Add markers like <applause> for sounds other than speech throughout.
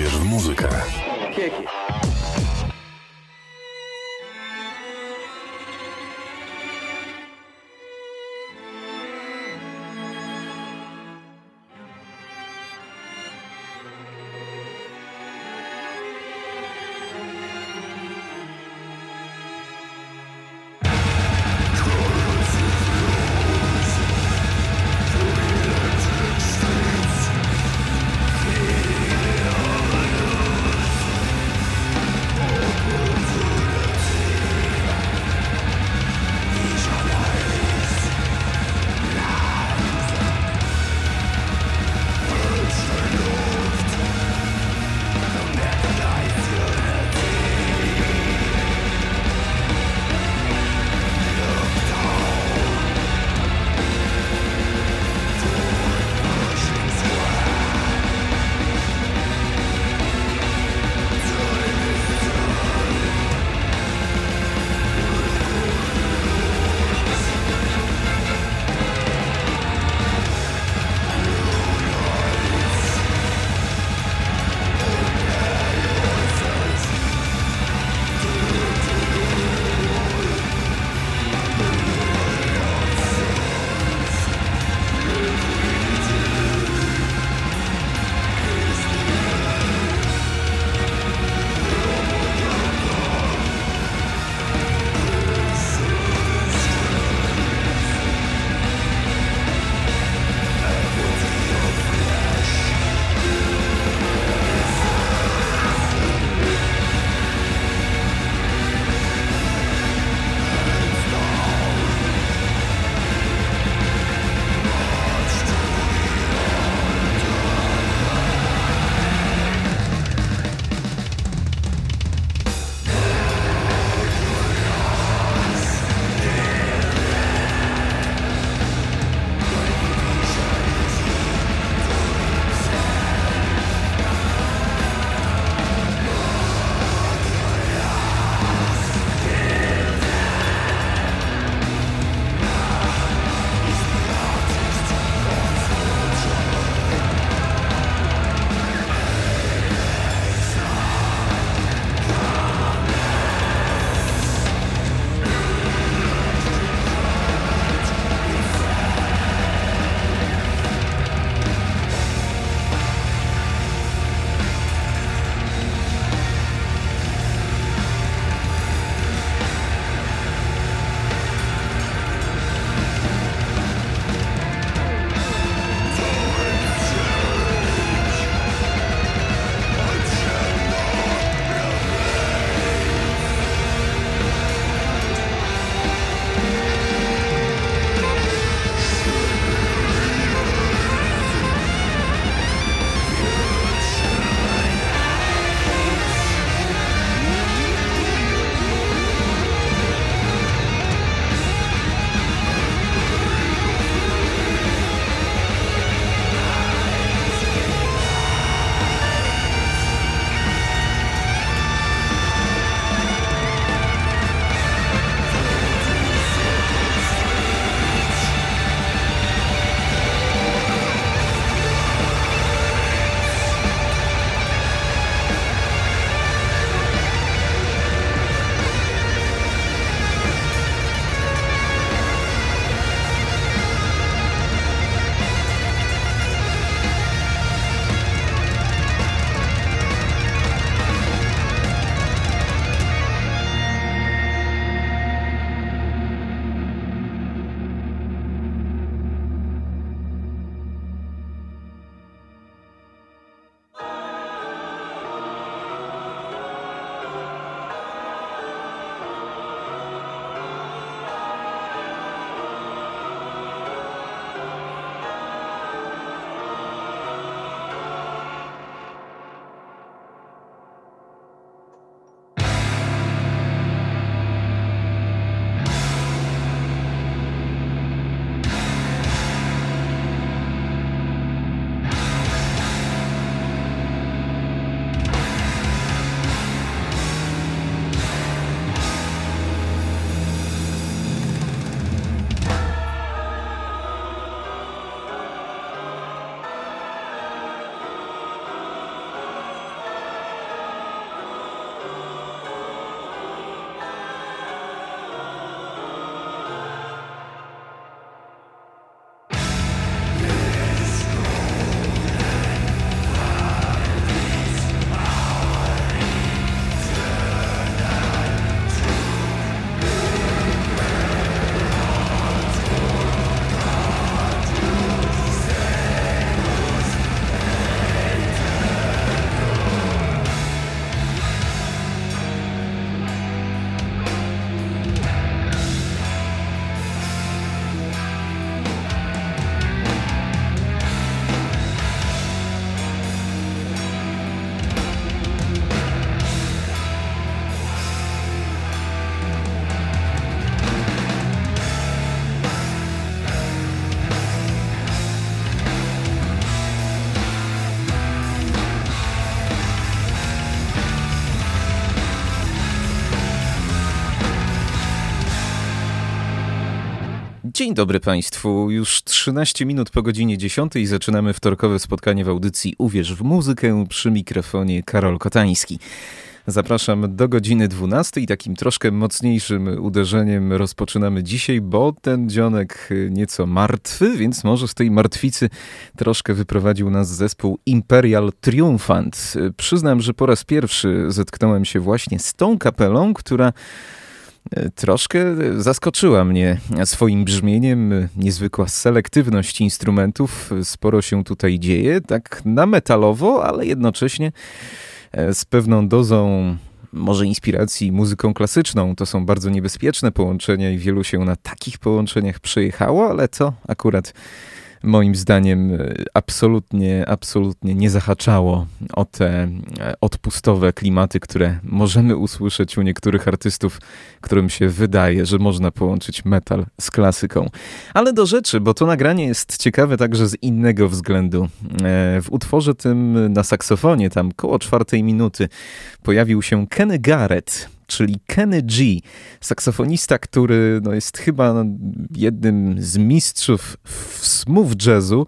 Uwierz w Dzień dobry Państwu. Już 13 minut po godzinie 10 zaczynamy wtorkowe spotkanie w audycji Uwierz w muzykę przy mikrofonie Karol Kotański. Zapraszam do godziny 12 i takim troszkę mocniejszym uderzeniem rozpoczynamy dzisiaj, bo ten dzionek nieco martwy, więc może z tej martwicy troszkę wyprowadził nas zespół Imperial Triumphant. Przyznam, że po raz pierwszy zetknąłem się właśnie z tą kapelą, która troszkę zaskoczyła mnie swoim brzmieniem, niezwykła selektywność instrumentów, sporo się tutaj dzieje, tak na metalowo, ale jednocześnie e, z pewną dozą może inspiracji muzyką klasyczną. To są bardzo niebezpieczne połączenia i wielu się na takich połączeniach przejechało, ale to akurat moim zdaniem e, absolutnie, absolutnie nie zahaczało o te e, odpustowe klimaty, które możemy usłyszeć u niektórych artystów, którym się wydaje, że można połączyć metal z klasyką. Ale do rzeczy, bo to nagranie jest ciekawe także z innego względu. E, w utworze tym na saksofonie, tam koło czwartej minuty, pojawił się Kenny Garrett, czyli Kenny G, saksofonista, który no, jest chyba jednym z mistrzów w smooth jazzu,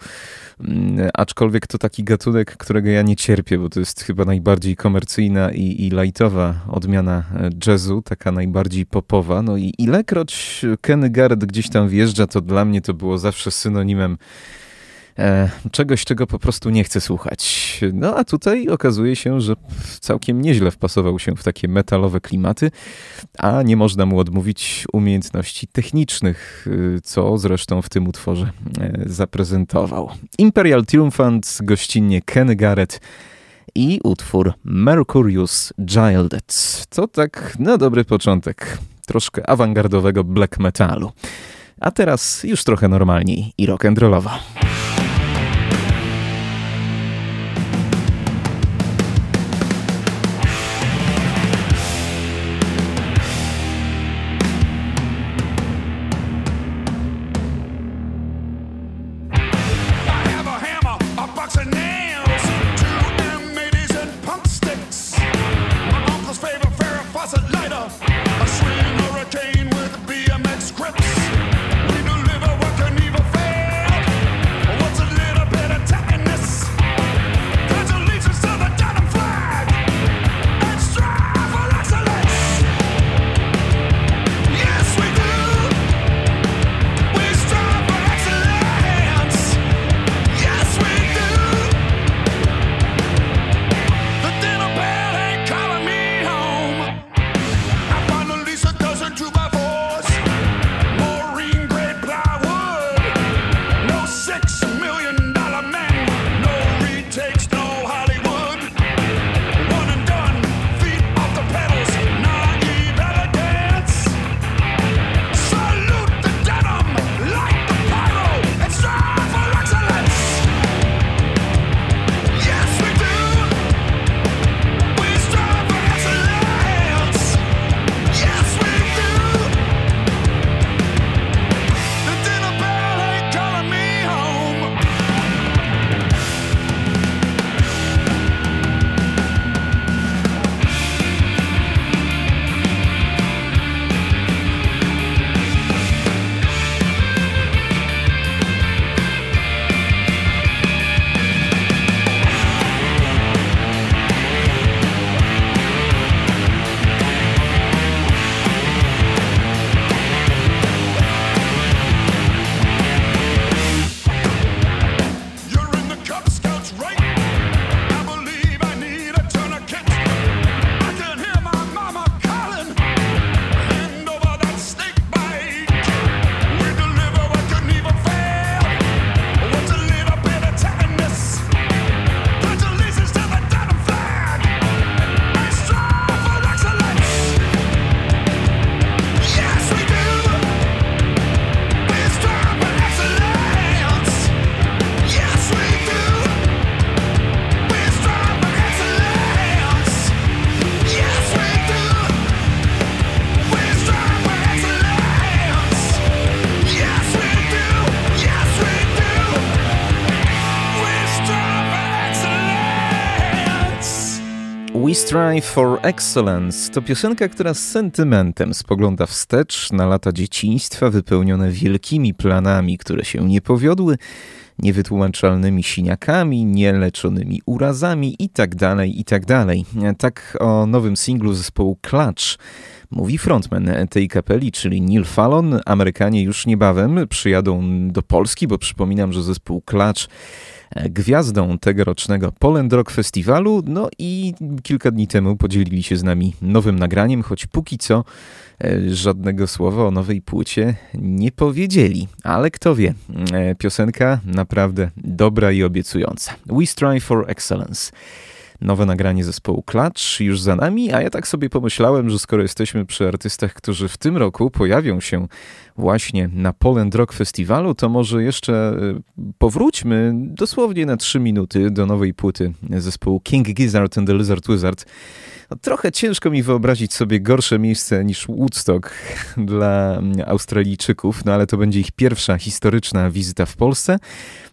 mm, aczkolwiek to taki gatunek, którego ja nie cierpię, bo to jest chyba najbardziej komercyjna i, i lightowa odmiana e, jazzu, taka najbardziej popowa. No i ilekroć Kenny Garrett gdzieś tam wjeżdża, to dla mnie to było zawsze synonimem czegoś, czego po prostu nie chcę słuchać. No a tutaj okazuje się, że całkiem nieźle wpasował się w takie metalowe klimaty, a nie można mu odmówić umiejętności technicznych, y, co zresztą w tym utworze e, zaprezentował. Imperial Triumphant, gościnnie Ken Garrett i utwór Mercurius Gilded. To tak na dobry początek troszkę awangardowego black metalu. A teraz już trochę normalniej i rock'n'rollowo. Strive for Excellence to piosenka, która z sentymentem spogląda wstecz na lata dzieciństwa wypełnione wielkimi planami, które się nie powiodły, niewytłumaczalnymi siniakami, nieleczonymi urazami itd., tak itd. Tak, tak o nowym singlu zespołu Clutch mówi frontman tej kapeli, czyli Neil Fallon. Amerykanie już niebawem przyjadą do Polski, bo przypominam, że zespół Clutch gwiazdą tegorocznego Poland Rock Festiwalu. No i kilka dni temu podzielili się z nami nowym nagraniem, choć póki co e, żadnego słowa o nowej płycie nie powiedzieli. Ale kto wie, e, piosenka naprawdę dobra i obiecująca. We strive for excellence nowe nagranie zespołu Clutch już za nami, a ja tak sobie pomyślałem, że skoro jesteśmy przy artystach, którzy w tym roku pojawią się właśnie na Poland Rock Festiwalu, to może jeszcze y, powróćmy dosłownie na trzy minuty do nowej płyty zespołu King Gizzard and the Lizard Wizard. No, trochę ciężko mi wyobrazić sobie gorsze miejsce niż Woodstock <laughs> dla Australijczyków, no ale to będzie ich pierwsza historyczna wizyta w Polsce.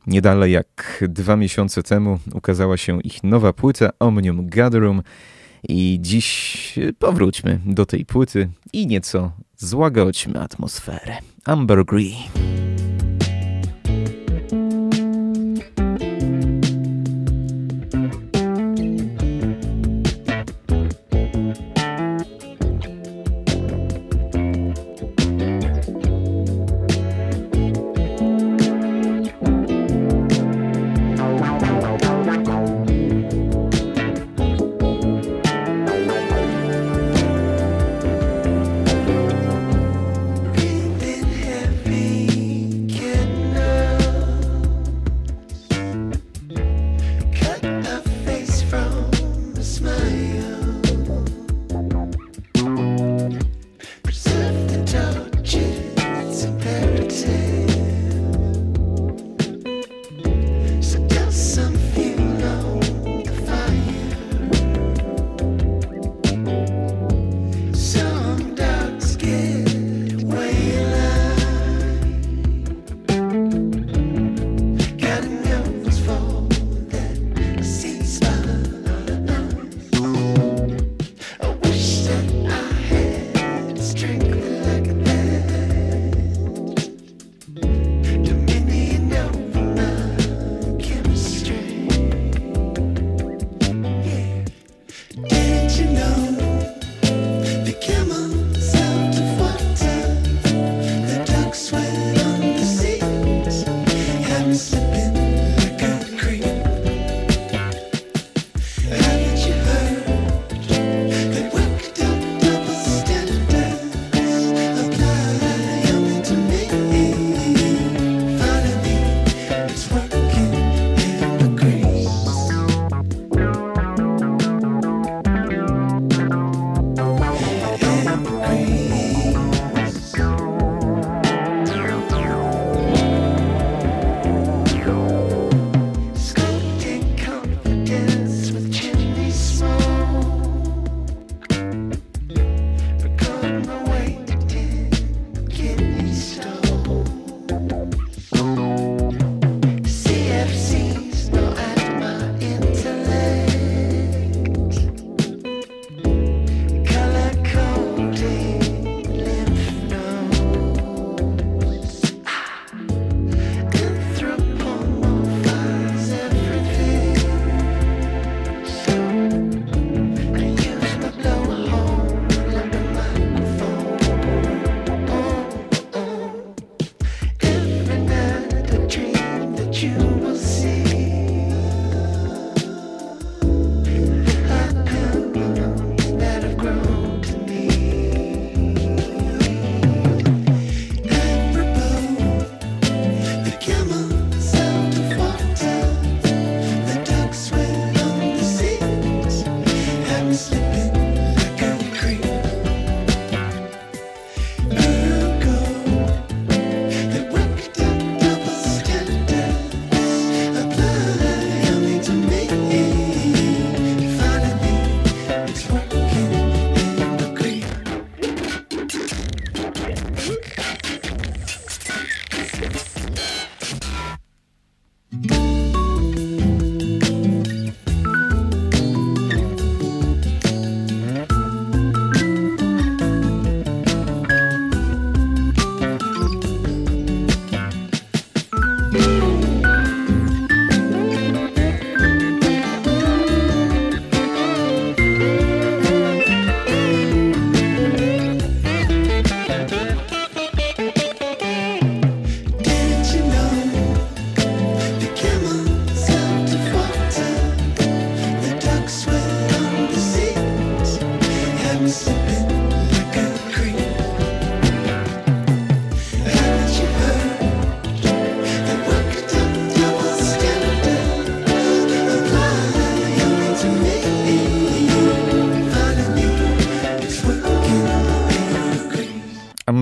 Nie dalej jak dwa miesiące temu ukazała się ich nowa płyta Omnium Gatherum i dziś powróćmy do tej płyty i nieco złagodźmy atmosferę. Amber Green.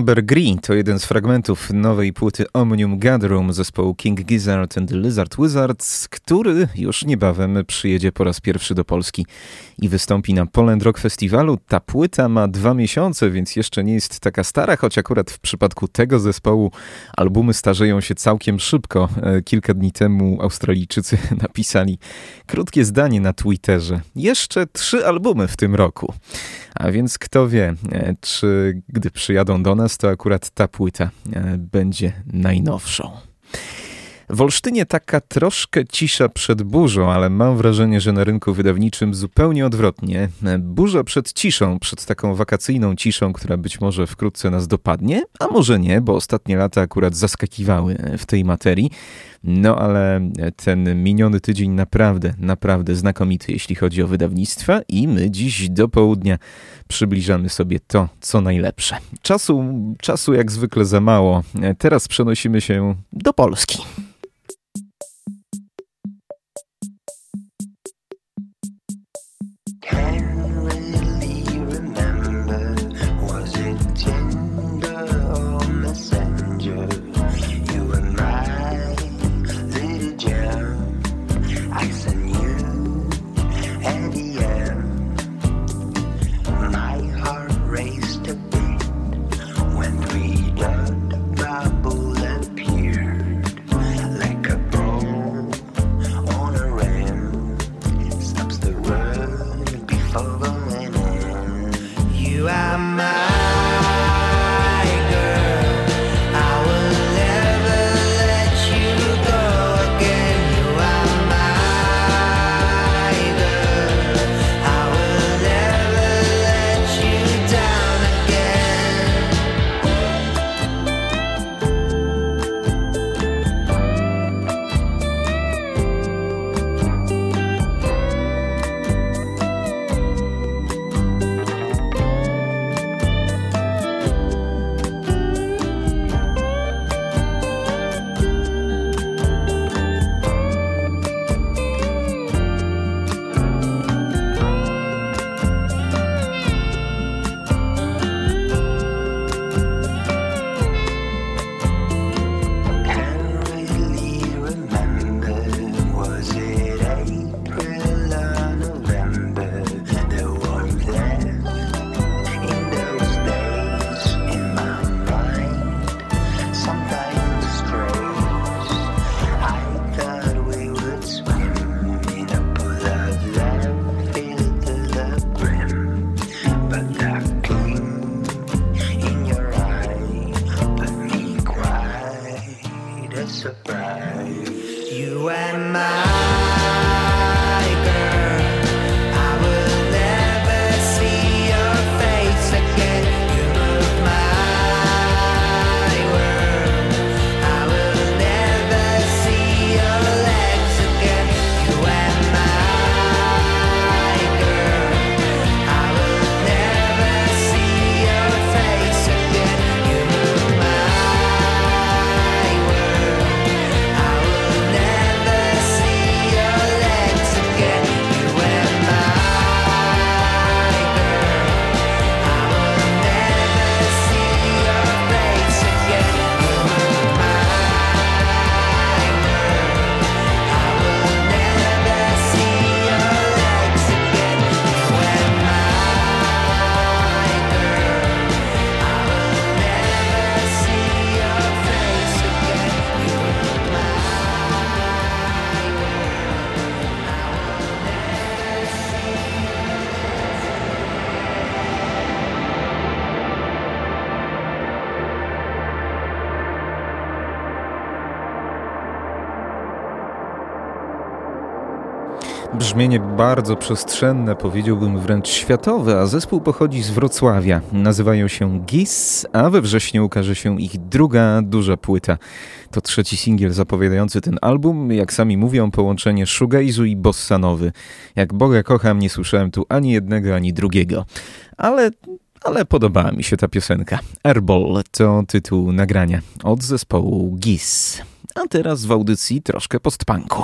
Amber Green to jeden z fragmentów nowej płyty Omnium Gatherum zespołu King Gizzard and Lizard Wizards, który już niebawem przyjedzie po raz pierwszy do Polski i wystąpi na Poland Rock Festiwalu. Ta płyta ma dwa miesiące, więc jeszcze nie jest taka stara, choć akurat w przypadku tego zespołu albumy starzeją się całkiem szybko. E, kilka dni temu Australijczycy <laughs> napisali krótkie zdanie na Twitterze. Jeszcze trzy albumy w tym roku. A więc kto wie, e, czy gdy przyjadą do nas, to akurat ta płyta e, będzie najnowszą. W Olsztynie taka troszkę cisza przed burzą, ale mam wrażenie, że na rynku wydawniczym zupełnie odwrotnie. Burza przed ciszą, przed taką wakacyjną ciszą, która być może wkrótce nas dopadnie, a może nie, bo ostatnie lata akurat zaskakiwały w tej materii. No ale ten miniony tydzień naprawdę, naprawdę znakomity, jeśli chodzi o wydawnictwa i my dziś do południa przybliżamy sobie to, co najlepsze. Czasu, czasu jak zwykle za mało. Teraz przenosimy się do Polski. Bardzo przestrzenne, powiedziałbym wręcz światowe, a zespół pochodzi z Wrocławia. Nazywają się GIS, a we wrześniu ukaże się ich druga duża płyta. To trzeci singiel zapowiadający ten album, jak sami mówią, połączenie shoegaze'u i bossanowy. Jak Boga kocham, nie słyszałem tu ani jednego, ani drugiego. Ale ale podobała mi się ta piosenka. Airball to tytuł nagrania od zespołu GIS. A teraz w audycji troszkę postpunku.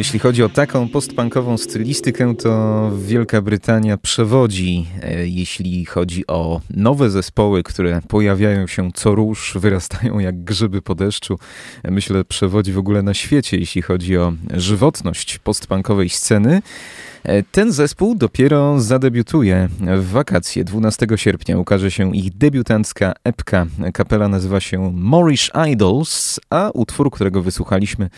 Jeśli chodzi o taką postpunkową stylistykę, to Wielka Brytania przewodzi, e, jeśli chodzi o nowe zespoły, które pojawiają się co róż, <laughs> wyrastają jak grzyby po deszczu. Myślę, przewodzi w ogóle na świecie, jeśli chodzi o żywotność postpunkowej sceny. E, ten zespół dopiero zadebiutuje w wakacje. 12 sierpnia ukaże się ich debiutancka epka. Kapela nazywa się Morish Idols, a utwór, którego wysłuchaliśmy,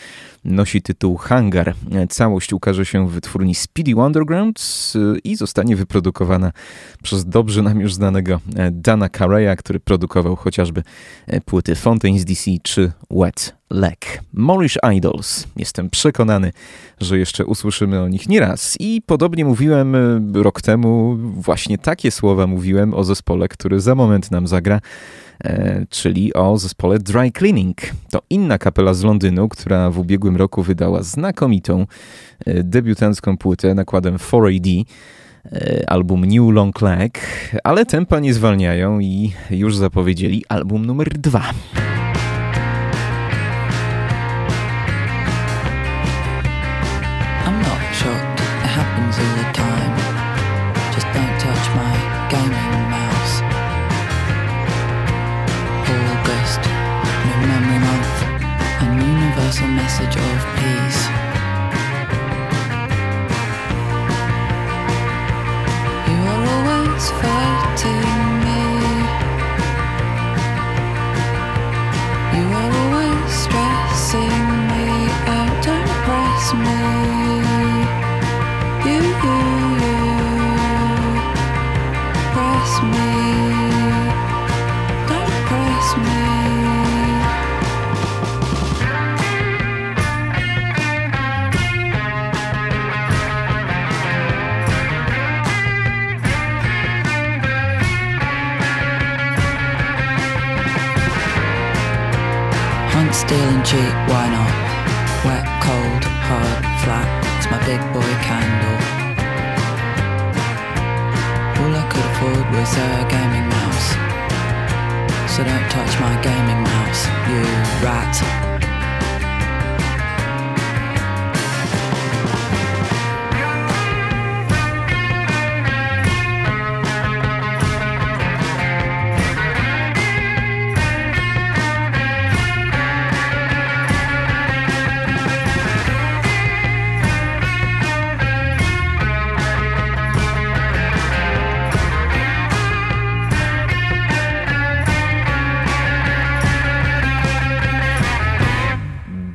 nosi tytuł Hangar. Całość ukaże się w wytwórni Speedy Wonderground i zostanie wyprodukowana przez dobrze nam już znanego Dana Carreya, który produkował chociażby płyty Fontaines DC czy Wet Leg. Morish Idols. Jestem przekonany, że jeszcze usłyszymy o nich nieraz. I podobnie mówiłem rok temu, właśnie takie słowa mówiłem o zespole, który za moment nam zagra. E, czyli o zespole Dry Cleaning. To inna kapela z Londynu, która w ubiegłym roku wydała znakomitą e, debiutancką płytę nakładem 4AD e, album New Long Leg, ale tempa nie zwalniają i już zapowiedzieli album numer dwa.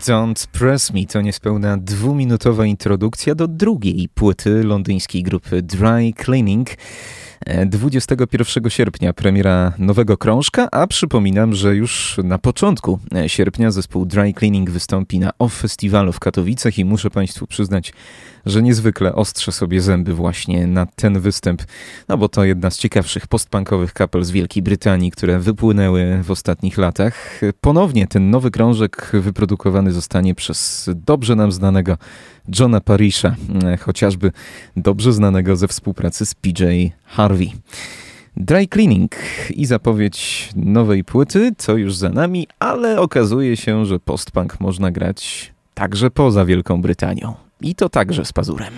Don't Press Me to niespełna dwuminutowa introdukcja do drugiej płyty londyńskiej grupy Dry Cleaning. 21 sierpnia premiera nowego krążka, a przypominam, że już na początku sierpnia zespół Dry Cleaning wystąpi na OFF Festiwalu w Katowicach i muszę Państwu przyznać, że niezwykle ostrzę sobie zęby właśnie na ten występ, no bo to jedna z ciekawszych postpunkowych kapel z Wielkiej Brytanii, które wypłynęły w ostatnich latach. Ponownie ten nowy krążek wyprodukowany zostanie przez dobrze nam znanego Johna Parisha, chociażby dobrze znanego ze współpracy z PJ Harvey. Dry Cleaning i zapowiedź nowej płyty, co już za nami, ale okazuje się, że postpunk można grać także poza Wielką Brytanią. I to także z pazurem.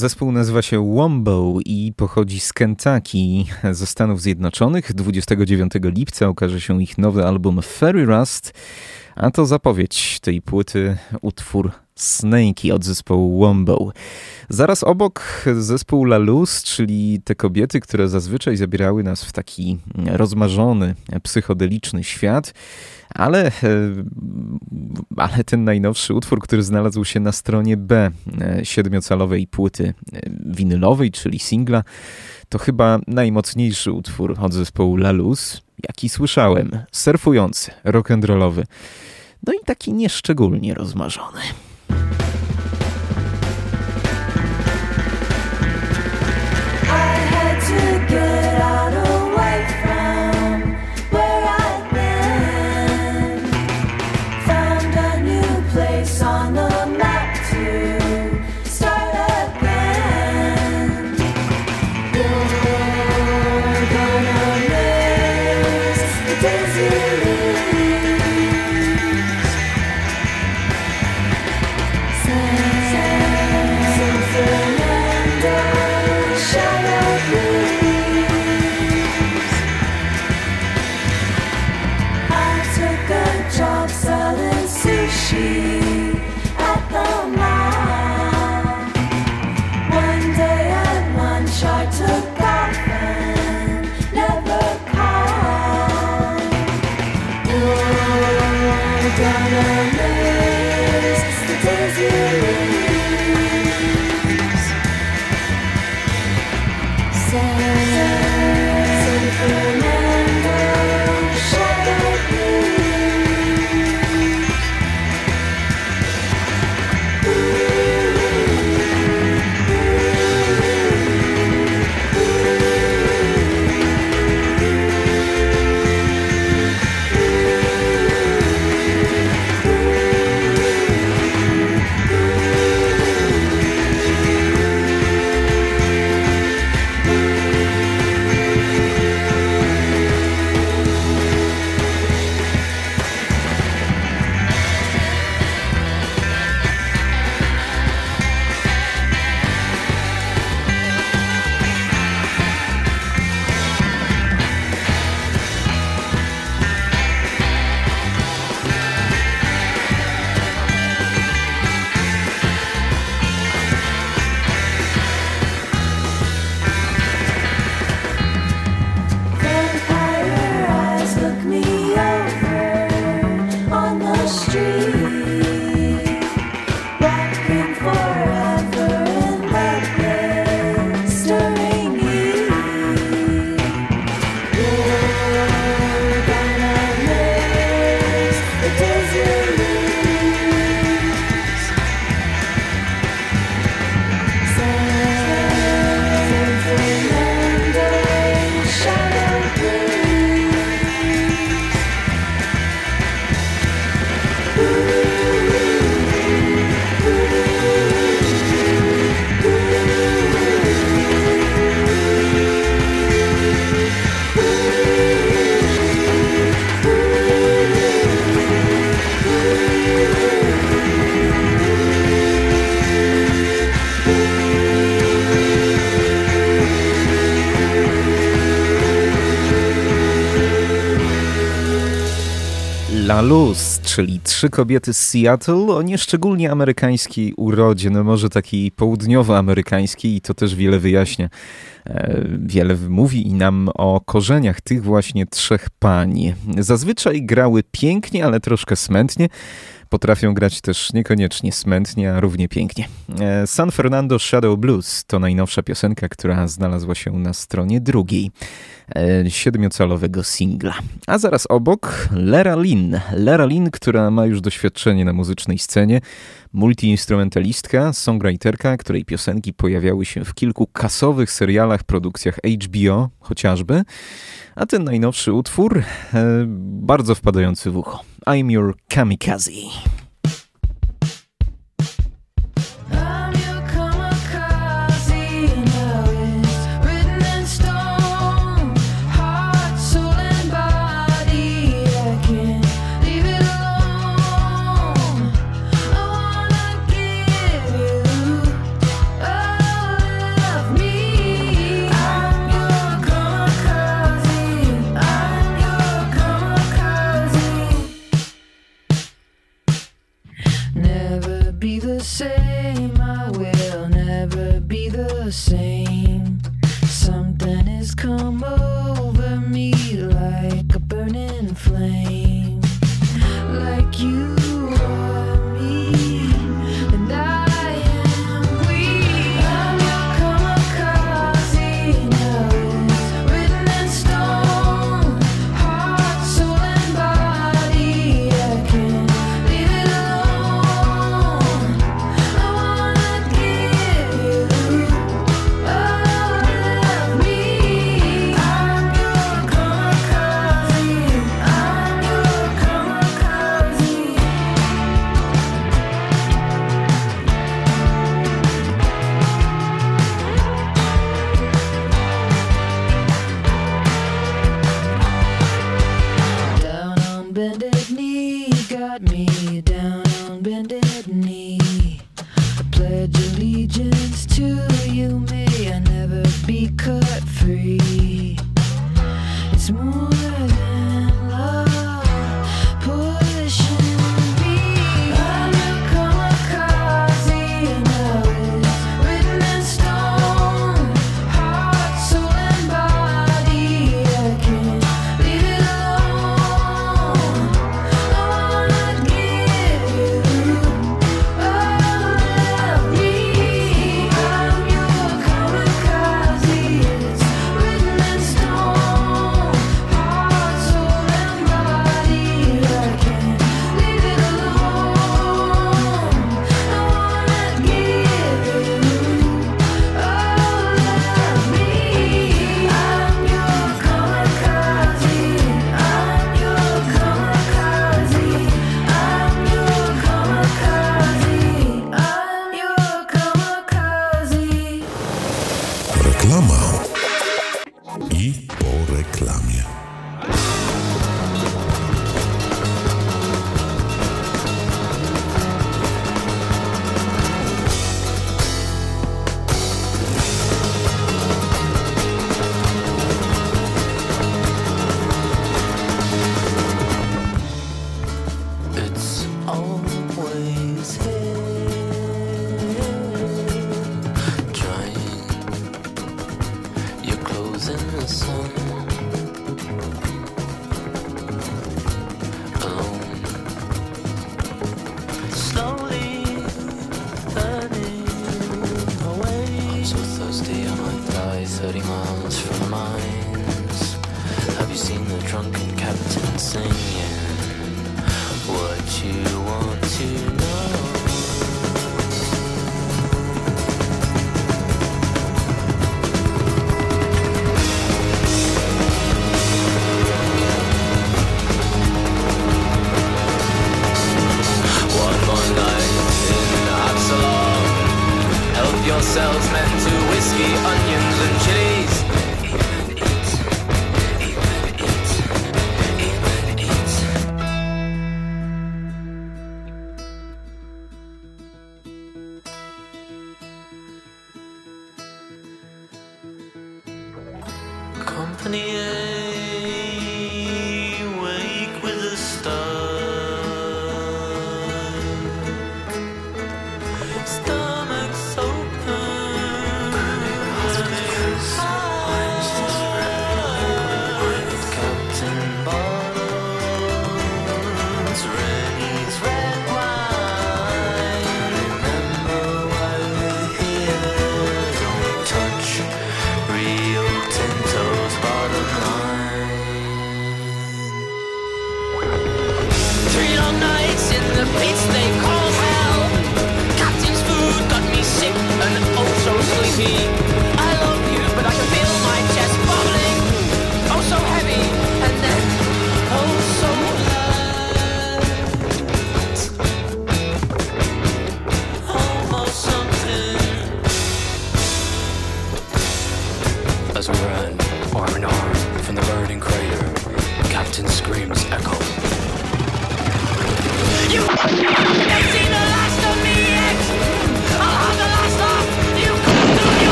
Zespół nazywa się Wombo i pochodzi z Kentucky ze Stanów Zjednoczonych. 29 lipca ukaże się ich nowy album Fairy Rust, a to zapowiedź tej płyty utwór Snakey od zespołu Wombo. Zaraz obok zespół La Luz, czyli te kobiety, które zazwyczaj zabierały nas w taki rozmarzony, psychodeliczny świat, ale, e, ale ten najnowszy utwór, który znalazł się na stronie B e, siedmiocalowej płyty e, winylowej, czyli singla, to chyba najmocniejszy utwór od zespołu La Luz, jaki słyszałem. Surfujący, rock'n'rollowy, no i taki nieszczególnie rozmarzony. Trzy kobiety z Seattle o nieszczególnie amerykańskiej urodzie, no może takiej południowoamerykańskiej i to też wiele wyjaśnia. E, wiele mówi i nam o korzeniach tych właśnie trzech pań. Zazwyczaj grały pięknie, ale troszkę smętnie. Potrafią grać też niekoniecznie smętnie, a równie pięknie. E, San Fernando Shadow Blues to najnowsza piosenka, która znalazła się na stronie drugiej e, siedmiocalowego singla. A zaraz obok Lera Lynn. Lera Lynn, która ma już doświadczenie na muzycznej scenie, multiinstrumentalistka, songwriterka, której piosenki pojawiały się w kilku kasowych serialach, produkcjach HBO chociażby. A ten najnowszy utwór, e, bardzo wpadający w ucho. I'm Your Kamikaze. the same. Something has come up.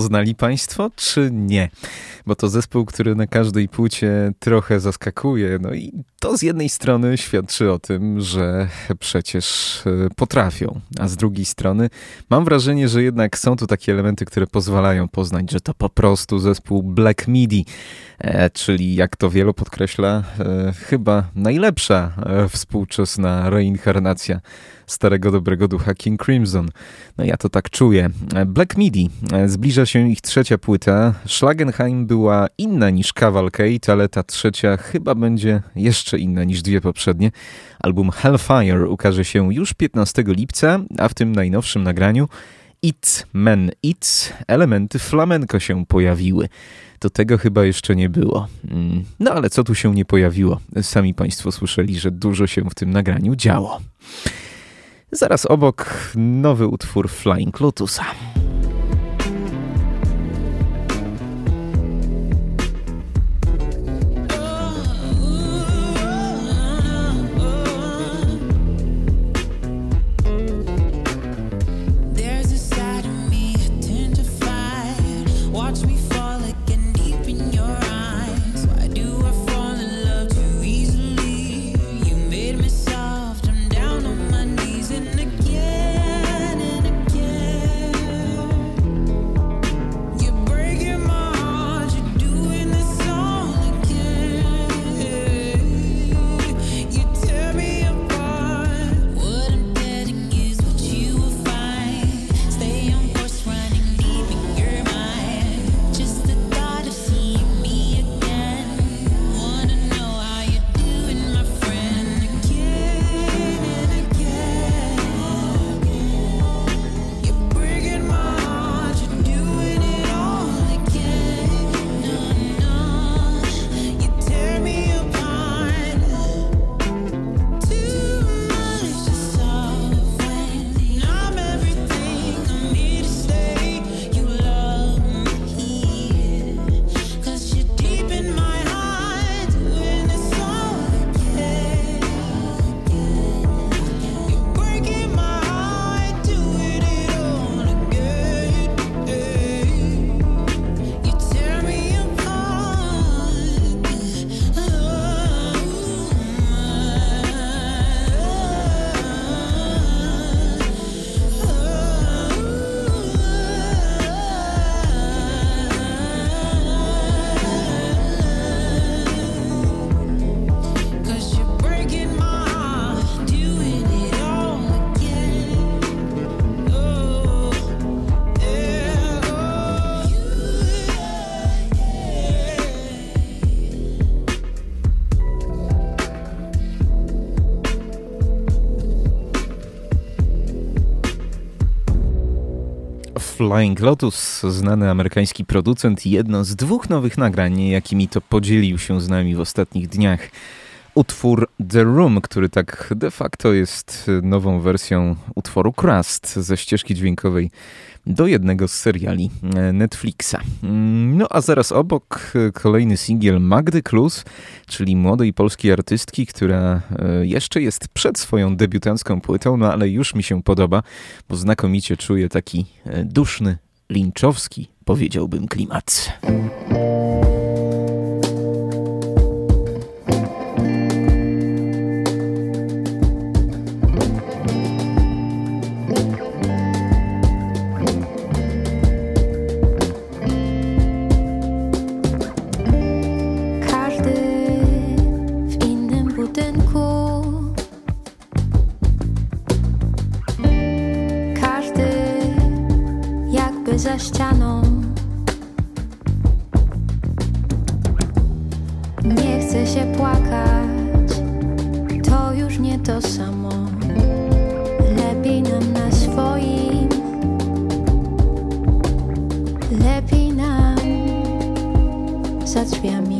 Poznali Państwo, czy nie? Bo to zespół, który na każdej płycie trochę zaskakuje. No i to z jednej strony świadczy o tym, że przecież e, potrafią, a z drugiej strony mam wrażenie, że jednak są tu takie elementy, które pozwalają poznać, że to po prostu zespół Black Midi, e, czyli jak to wielu podkreśla, e, chyba najlepsza współczesna reinkarnacja starego dobrego ducha King Crimson. No ja to tak czuję. Black Midi. Zbliża się ich trzecia płyta. Schlagenheim była inna niż Cavalcade, ale ta trzecia chyba będzie jeszcze inna niż dwie poprzednie. Album Hellfire ukaże się już 15 lipca, a w tym najnowszym nagraniu It Men It elementy flamenko się pojawiły. To tego chyba jeszcze nie było. Mm, No ale co tu się nie pojawiło? Sami Państwo słyszeli, że dużo się w tym nagraniu działo. Zaraz obok nowy utwór Flying Lotusa. Flying Lotus, znany amerykański producent jedno z dwóch nowych nagrań, jakimi to podzielił się z nami w ostatnich dniach. Utwór The Room, który tak de facto jest nową wersją utworu Crust ze ścieżki dźwiękowej do jednego z seriali e, Netflixa. Mm, No a zaraz obok e, kolejny singiel Magdy Klus, czyli młodej polskiej artystki, która e, jeszcze jest przed swoją debiutancką płytą, no ale już mi się podoba, bo znakomicie czuję taki duszny, linczowski, powiedziałbym, klimat. Za ścianą. Nie chce się płakać, to już nie to samo. Lepiej nam na swoim, lepiej nam za drzwiami.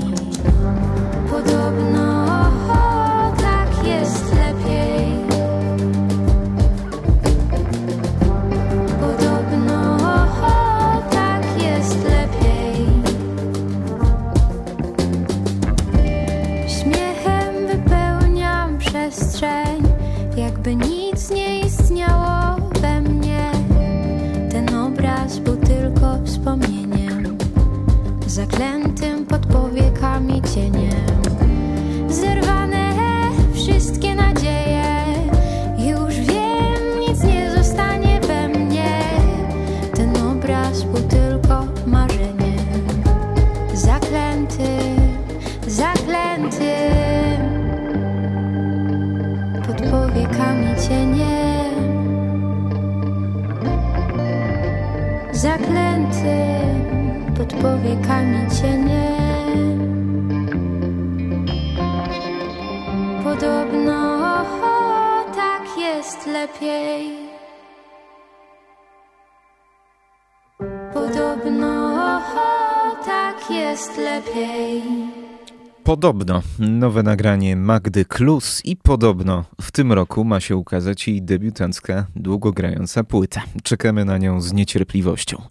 Podobno nowe nagranie Magdy Klus i podobno w tym roku ma się ukazać jej debiutancka, długogrająca płyta. Czekamy na nią z niecierpliwością.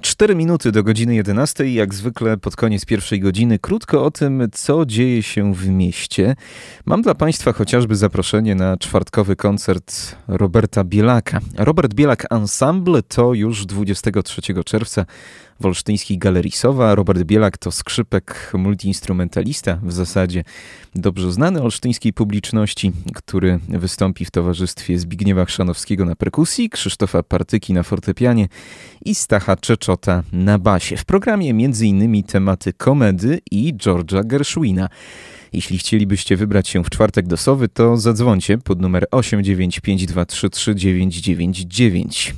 Cztery minuty do godziny 11, jak zwykle pod koniec pierwszej godziny, krótko o tym, co dzieje się w mieście. Mam dla Państwa chociażby zaproszenie na czwartkowy koncert Roberta Bielaka. Robert Bielak Ensemble to już 23 czerwca w Olsztyńskiej Galerii Sowa. Robert Bielak to skrzypek multiinstrumentalista, w zasadzie dobrze znany olsztyńskiej publiczności, który wystąpi w towarzystwie Zbigniewa Chrzanowskiego na perkusji, Krzysztofa Partyki na fortepianie i Stacha Czeczota na basie. W programie m.in. tematy komedy i George'a Gershwina. Jeśli chcielibyście wybrać się w czwartek do Sowy, to zadzwońcie pod numer 895233999.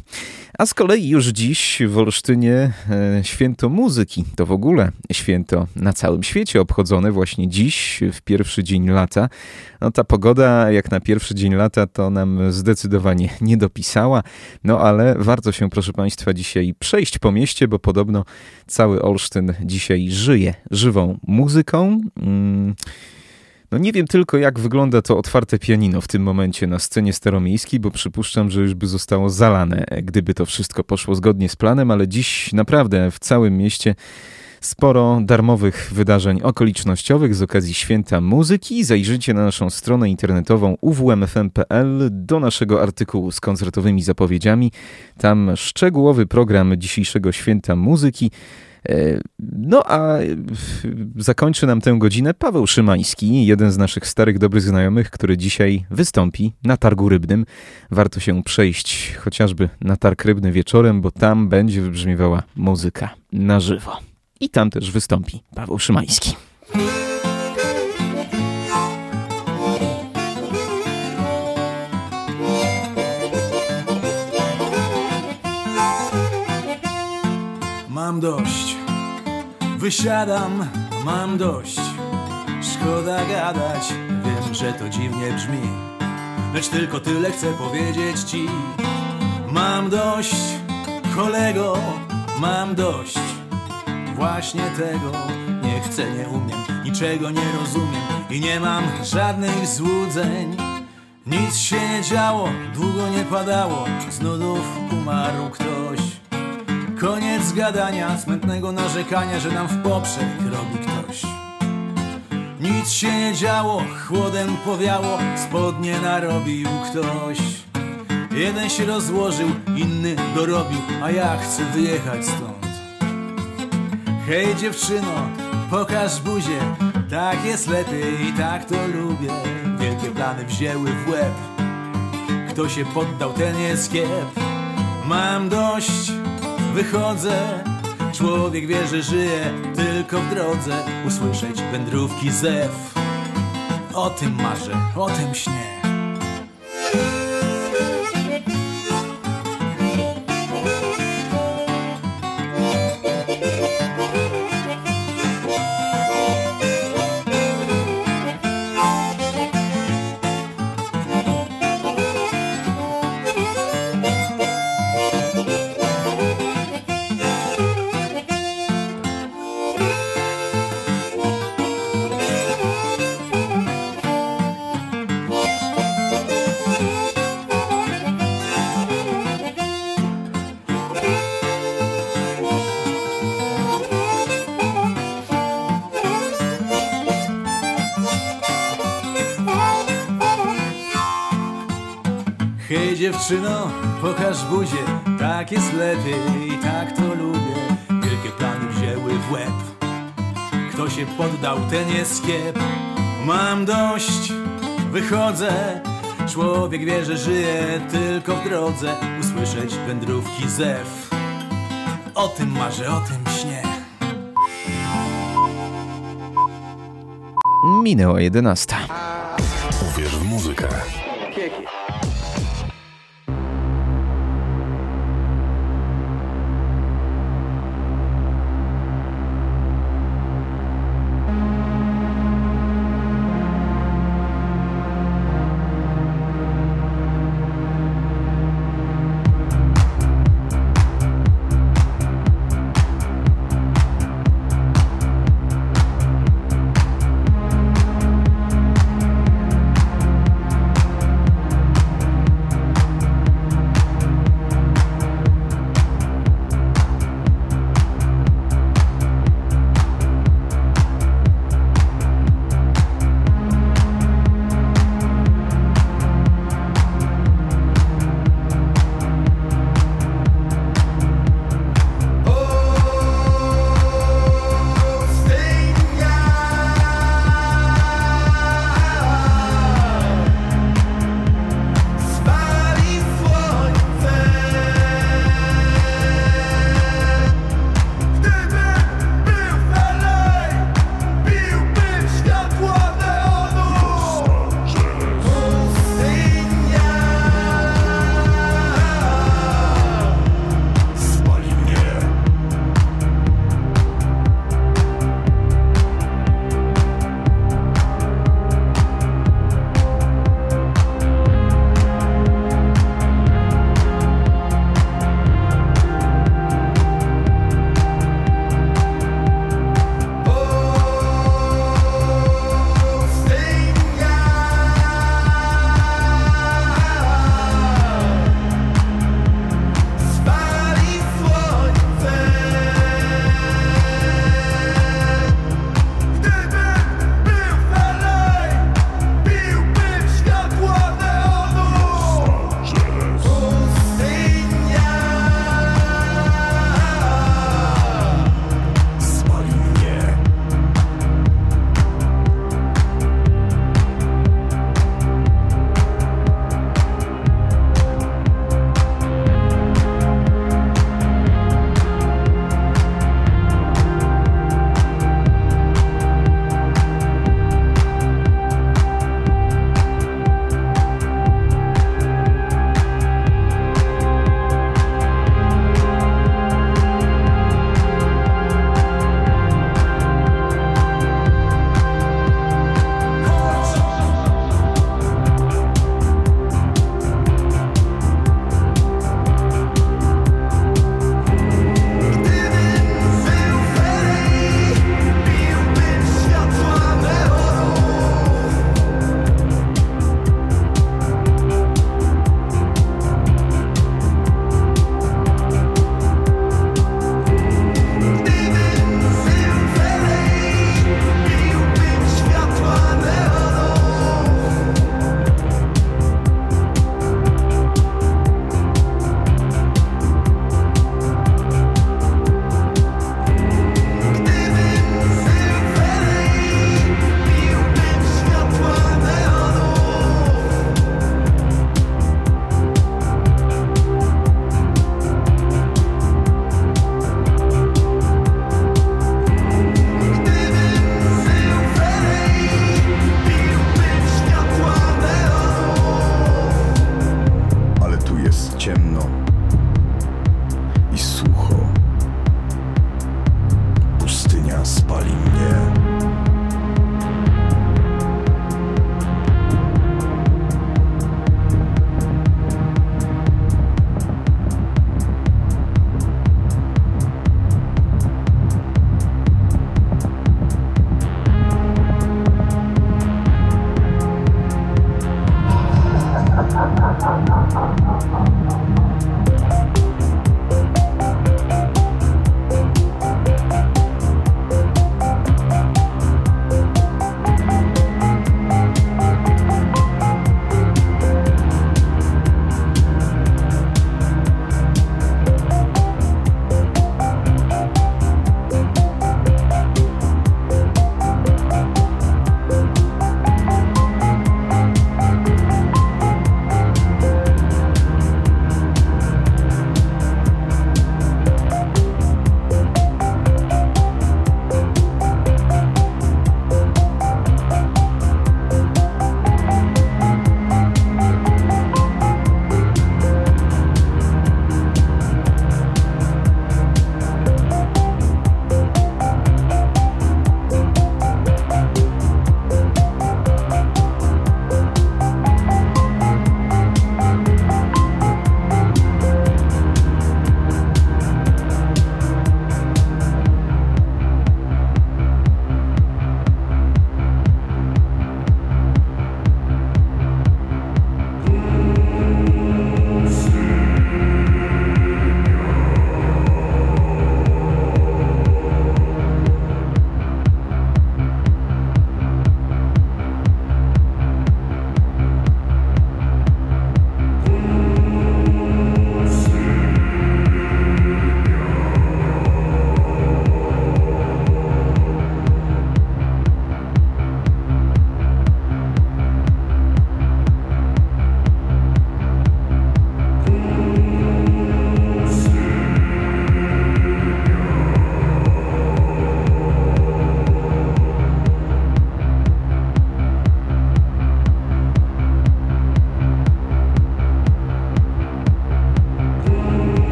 A z kolei już dziś w Olsztynie e, święto muzyki. To w ogóle święto na całym świecie obchodzone właśnie dziś, w pierwszy dzień lata. No ta pogoda jak na pierwszy dzień lata to nam zdecydowanie nie dopisała. No ale warto się proszę Państwa dzisiaj przejść po mieście, bo podobno cały Olsztyn dzisiaj żyje żywą muzyką. Mm. No nie wiem tylko, jak wygląda to otwarte pianino w tym momencie na scenie staromiejskiej, bo przypuszczam, że już by zostało zalane, gdyby to wszystko poszło zgodnie z planem, ale dziś naprawdę w całym mieście sporo darmowych wydarzeń okolicznościowych z okazji Święta Muzyki. Zajrzyjcie na naszą stronę internetową uwmfm.pl do naszego artykułu z koncertowymi zapowiedziami. Tam szczegółowy program dzisiejszego Święta Muzyki. E, No a zakończy nam tę godzinę Paweł Szymański, jeden z naszych starych, dobrych znajomych, który dzisiaj wystąpi na targu rybnym. Warto się przejść chociażby na targ rybny wieczorem, bo tam będzie wybrzmiewała muzyka na żywo. I tam też wystąpi Paweł Szymański. Mam dość, wysiadam, mam dość. Szkoda gadać, wiem, że to dziwnie brzmi, lecz tylko tyle chcę powiedzieć ci. Mam dość, kolego, mam dość właśnie tego. Nie chcę, nie umiem, niczego nie rozumiem i nie mam żadnych złudzeń. Nic się nie działo, długo nie padało, z nudów umarł ktoś. Koniec gadania, smętnego narzekania, że nam w poprzek robi ktoś. Nic się nie działo, chłodem powiało, spodnie narobił ktoś. Jeden się rozłożył, inny dorobił, a ja chcę wyjechać stąd. Hej dziewczyno, pokaż buzię, tak jest lepiej i tak to lubię. Wielkie plany wzięły w łeb, kto się poddał, ten jest kiep. Mam dość, wychodzę, człowiek wie, że żyje tylko w drodze. Usłyszeć wędrówki zew, o tym marzę, o tym śnię. Pokaż buzię, tak jest lepiej i tak to lubię. Wielkie plany wzięły w łeb, kto się poddał, ten jest kiep. Mam dość, wychodzę, człowiek wie, że żyje tylko w drodze. Usłyszeć wędrówki zew, o tym marzę, o tym śnię. Minęła 11. Uwierz w muzykę.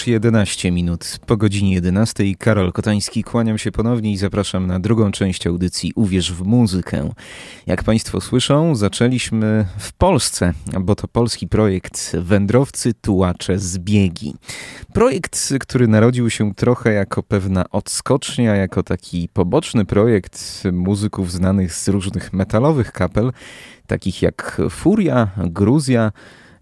Już 11 minut po godzinie 11. Karol Kotański, kłaniam się ponownie i zapraszam na drugą część audycji Uwierz w muzykę. Jak Państwo słyszą, zaczęliśmy w Polsce, bo to polski projekt Wędrowcy Tułacze Zbiegi. Projekt, który narodził się trochę jako pewna odskocznia, jako taki poboczny projekt muzyków znanych z różnych metalowych kapel, takich jak Furia, Gruzja,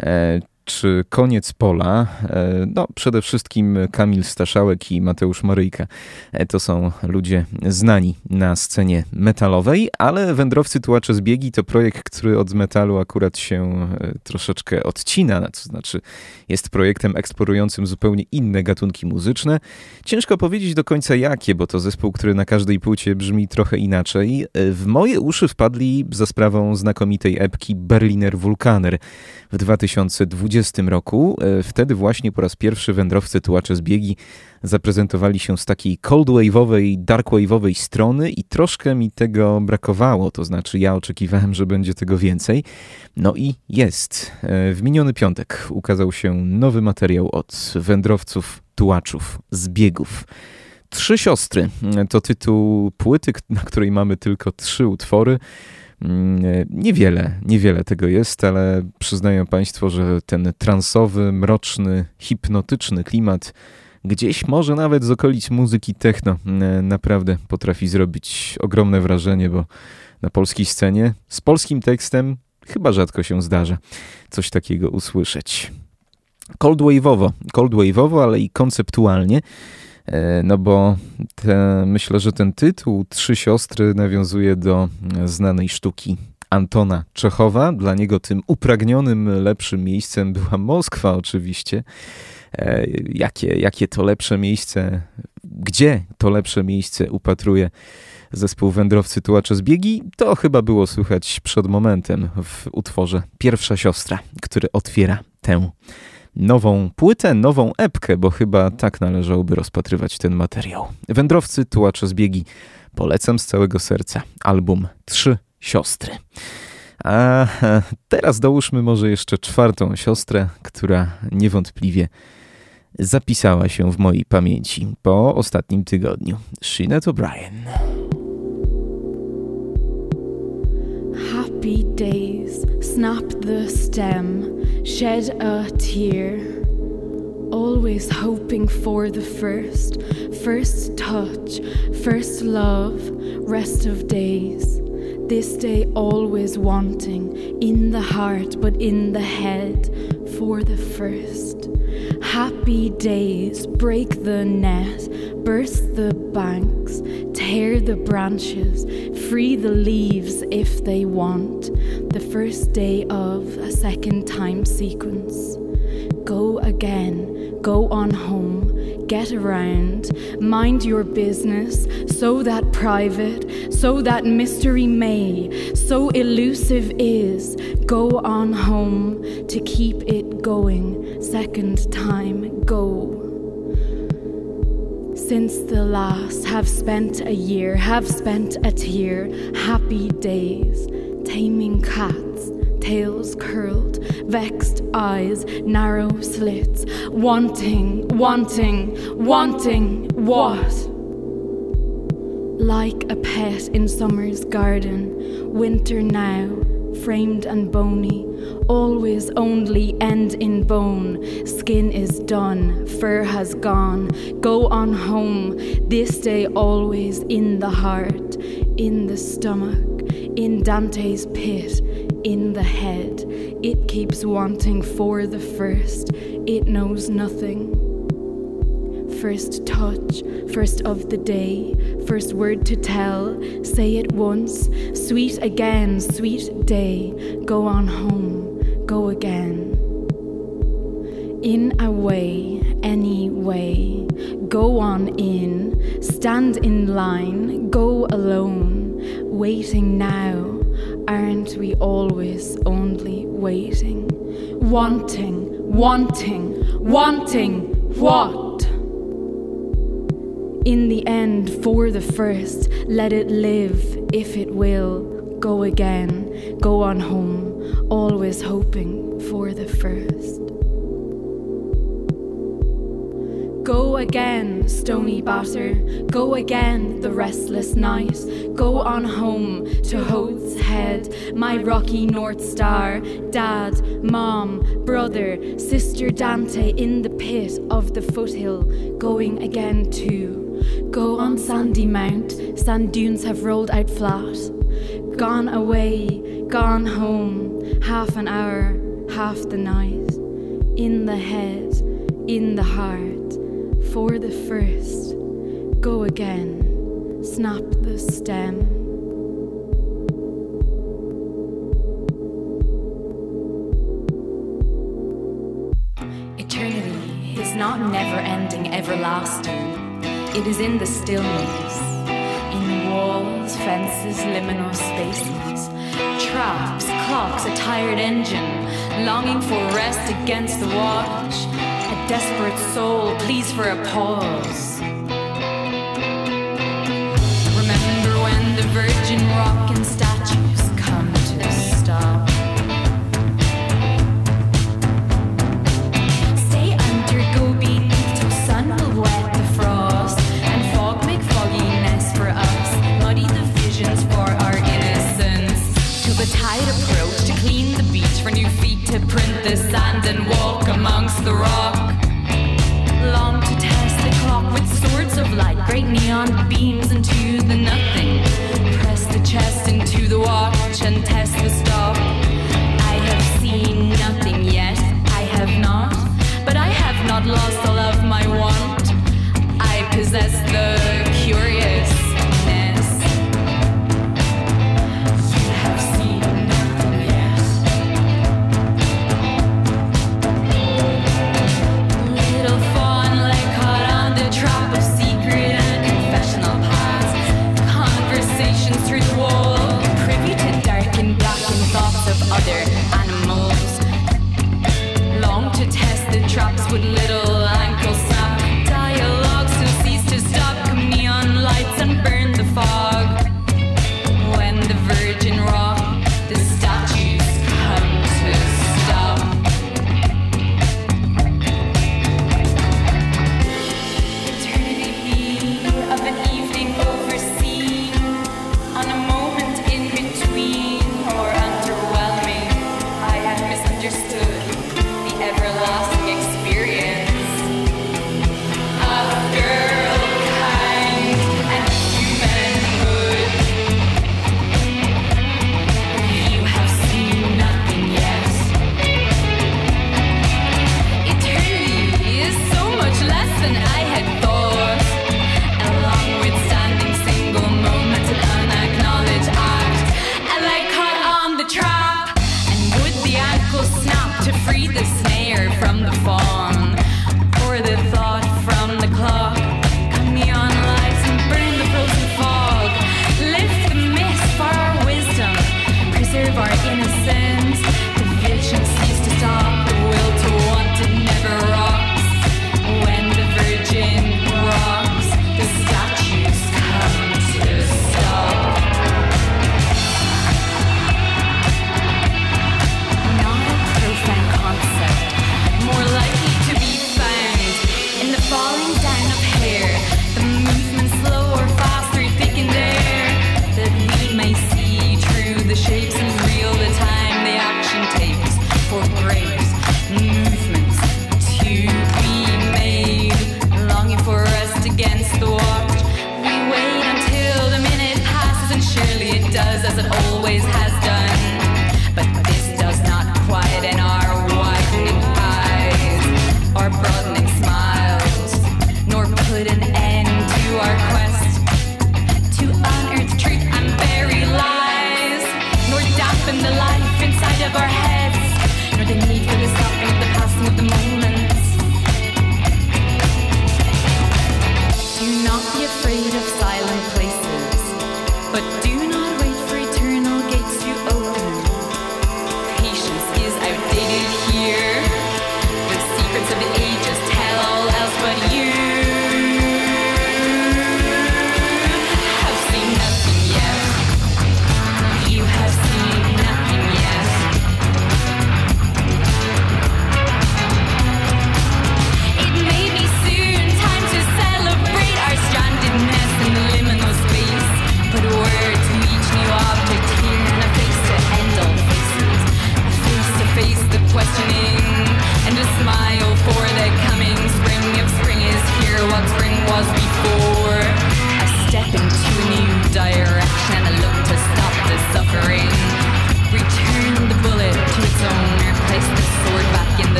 e, czy Koniec Pola. E, No, przede wszystkim Kamil Staszałek i Mateusz Maryjka. E, To są ludzie znani na scenie metalowej, ale Wędrowcy Tułacze Zbiegi to projekt, który od metalu akurat się e, troszeczkę odcina, to znaczy jest projektem eksplorującym zupełnie inne gatunki muzyczne. Ciężko powiedzieć do końca jakie, bo to zespół, który na każdej płycie brzmi trochę inaczej. W moje uszy wpadli za sprawą znakomitej epki Berliner Vulkaner w 2020 roku. E, Wtedy właśnie po raz pierwszy wędrowcy tułacze zbiegi zaprezentowali się z takiej cold wave'owej, dark wave'owej strony i troszkę mi tego brakowało, to znaczy ja oczekiwałem, że będzie tego więcej. No i jest. E, W miniony piątek ukazał się nowy materiał od wędrowców tułaczów zbiegów. Trzy siostry to tytuł płyty, na której mamy tylko trzy utwory. Mm, Niewiele, niewiele tego jest, ale przyznają Państwo, że ten transowy, mroczny, hipnotyczny klimat gdzieś może nawet z okolic muzyki techno mm, naprawdę potrafi zrobić ogromne wrażenie, bo na polskiej scenie z polskim tekstem chyba rzadko się zdarza coś takiego usłyszeć. Cold wave'owo, cold wave'owo, ale i konceptualnie. E, No bo te, myślę, że ten tytuł Trzy siostry nawiązuje do e, znanej sztuki Antona Czechowa. Dla niego tym upragnionym lepszym miejscem była Moskwa oczywiście. E, Jakie, jakie to lepsze miejsce, gdzie to lepsze miejsce upatruje zespół Wędrowcy Tułacze Zbiegi, to chyba było słychać przed momentem w utworze Pierwsza Siostra, który otwiera tę nową płytę, nową epkę, bo chyba tak należałoby rozpatrywać ten materiał. Wędrowcy, tułacze zbiegi. Polecam z całego serca album Trzy Siostry. A e, teraz dołóżmy może jeszcze czwartą siostrę, która niewątpliwie zapisała się w mojej pamięci po ostatnim tygodniu. Sinead O'Brien. Happy days, snap the stem, shed a tear. Always hoping for the first, first touch, first love, rest of days. This day always wanting, in the heart but in the head, for the first. Happy days, break the net, burst the banks, tear the branches, free the leaves if they want. The first day of a second time sequence. Go again, go on home, get around, mind your business, so that private, so that mystery may, so elusive is, go on home to keep it going, second time, go. Since the last have spent a year, have spent a tear, happy days, taming cats, tails curled, vexed eyes, narrow slits, wanting, wanting, wanting what? Like a pet in summer's garden, winter now, framed and bony, always only end in bone. Skin is done, fur has gone. Go on home, this day always in the heart, in the stomach, in Dante's pit, in the head. It keeps wanting for the first, it knows nothing. First touch, first of the day, first word to tell. Say it once, sweet again, sweet day. Go on home, go again. In a way, any way. Go on in, stand in line, go alone. Waiting now, aren't we always only waiting? Wanting, wanting, wanting what? In the end, for the first, let it live if it will. Go again, go on home, always hoping for the first. Go again, stony batter. Go again, the restless night. Go on home to Hoth's Head, my rocky North Star. Dad, mom, brother, sister Dante in the pit of the foothill. Going again too. Go on Sandy Mount, sand dunes have rolled out flat. Gone away, gone home, half an hour, half the night. In the head, in the heart, for the first. Go again, snap the stem. Eternity is not never ending, everlasting. It is in the stillness, in walls, fences, liminal spaces, traps, clocks, a tired engine, longing for rest against the watch. A desperate soul pleads for a pause. Virgin rock and statues come to stop. Stay under, sun will wet the frost and fog make for us, muddy the visions for our innocence. Till the tide approach to clean the beach for new feet to print the sand and walk amongst the rock. Long to test the clock with swords of light, great neon beams into the nothing. Chest into the watch and test the stop. I have seen nothing yet, I have not, but I have not lost all of my want. I possess the curiousness.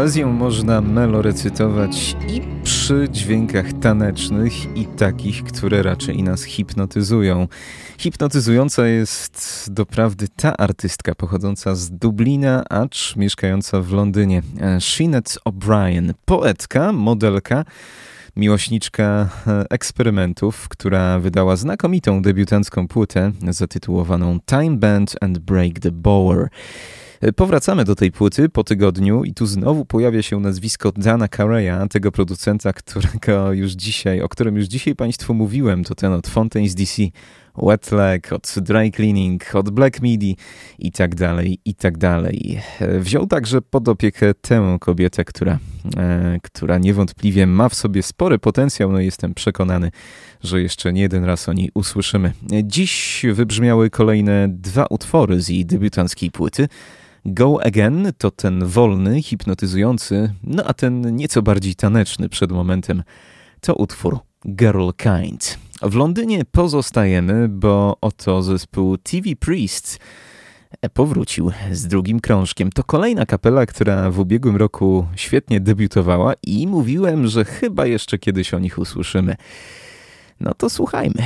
Poezję można melorecytować i przy dźwiękach tanecznych i takich, które raczej nas hipnotyzują. Hipnotyzująca jest doprawdy ta artystka pochodząca z Dublina, acz mieszkająca w Londynie. E, Sinead O'Brien, poetka, modelka, miłośniczka e, eksperymentów, która wydała znakomitą debiutancką płytę zatytułowaną Time Band and Break the Bower. Powracamy do tej płyty po tygodniu i tu znowu pojawia się nazwisko Dana Carreya, tego producenta, którego już dzisiaj, o którym już dzisiaj Państwu mówiłem, to ten od Fontaine's DC, Wet Leg, od Dry Cleaning, od Black Midi i tak dalej, i tak dalej. Wziął także pod opiekę tę kobietę, która, e, która niewątpliwie ma w sobie spory potencjał, no jestem przekonany, że jeszcze nie jeden raz o niej usłyszymy. Dziś wybrzmiały kolejne dwa utwory z jej debiutanckiej płyty. Go Again to ten wolny, hipnotyzujący, no a ten nieco bardziej taneczny przed momentem to utwór Girl Kind. W Londynie pozostajemy, bo oto zespół TV Priests powrócił z drugim krążkiem. To kolejna kapela, która w ubiegłym roku świetnie debiutowała i mówiłem, że chyba jeszcze kiedyś o nich usłyszymy. No to słuchajmy.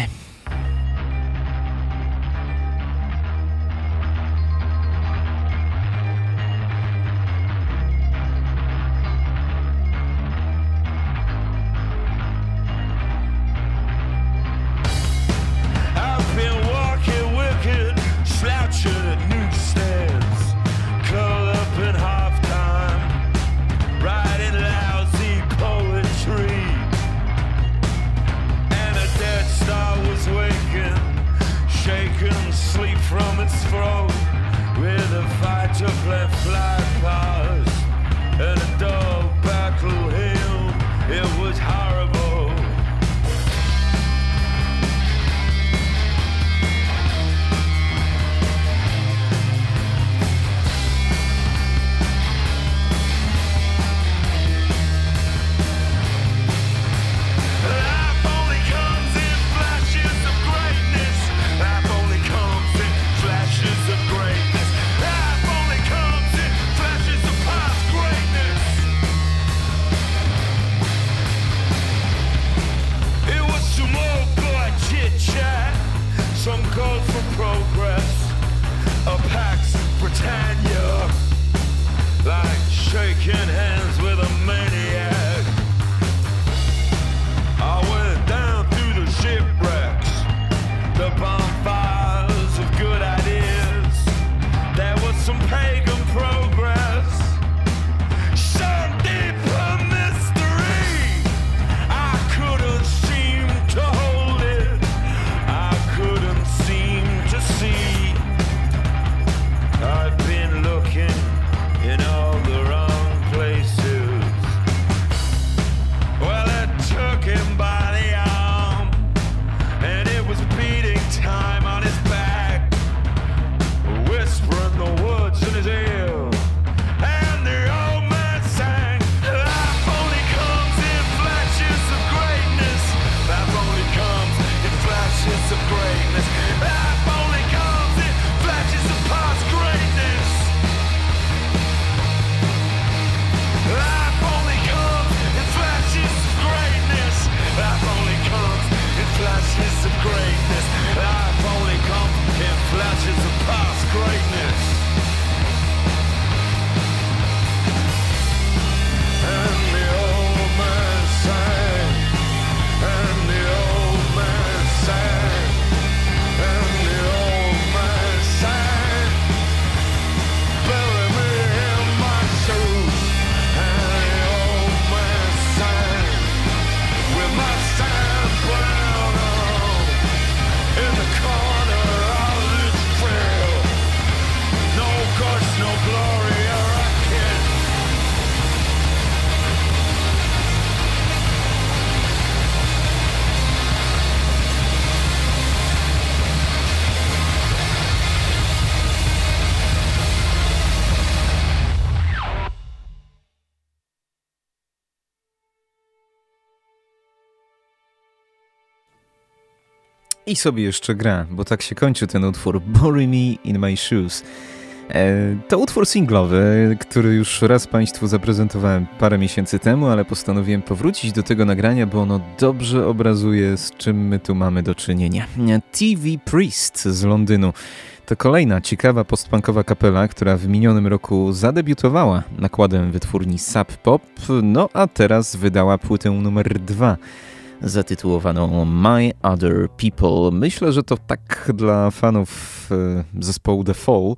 I sobie jeszcze gra, bo tak się kończy ten utwór Bury Me in My Shoes. E, To utwór singlowy, który już raz Państwu zaprezentowałem parę miesięcy temu, ale postanowiłem powrócić do tego nagrania, bo ono dobrze obrazuje, z czym my tu mamy do czynienia. TV Priest z Londynu. To kolejna ciekawa postpunkowa kapela, która w minionym roku zadebiutowała nakładem wytwórni Sub Pop, no a teraz wydała płytę numer dwa zatytułowaną My Other People. Myślę, że to tak dla fanów e, zespołu The Fall,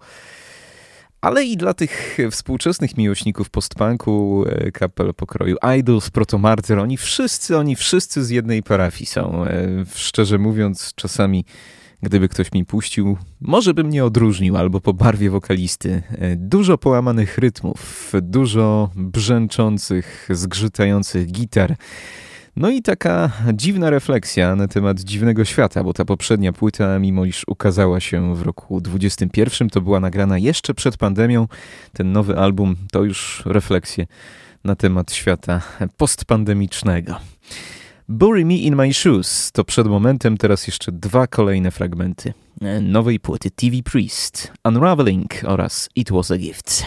ale i dla tych współczesnych miłośników postpunku, e, kapel pokroju Idols, Protomartyr, oni wszyscy, oni wszyscy z jednej parafii są. E, Szczerze mówiąc, czasami gdyby ktoś mi puścił, może bym nie odróżnił albo po barwie wokalisty. Dużo połamanych rytmów, dużo brzęczących, zgrzytających gitar. No i taka dziwna refleksja na temat dziwnego świata, bo ta poprzednia płyta, mimo iż ukazała się w roku 21, to była nagrana jeszcze przed pandemią. Ten nowy album to już refleksje na temat świata postpandemicznego. Bury Me in My Shoes to przed momentem teraz jeszcze dwa kolejne fragmenty nowej płyty TV Priest, Unraveling oraz It Was a Gift.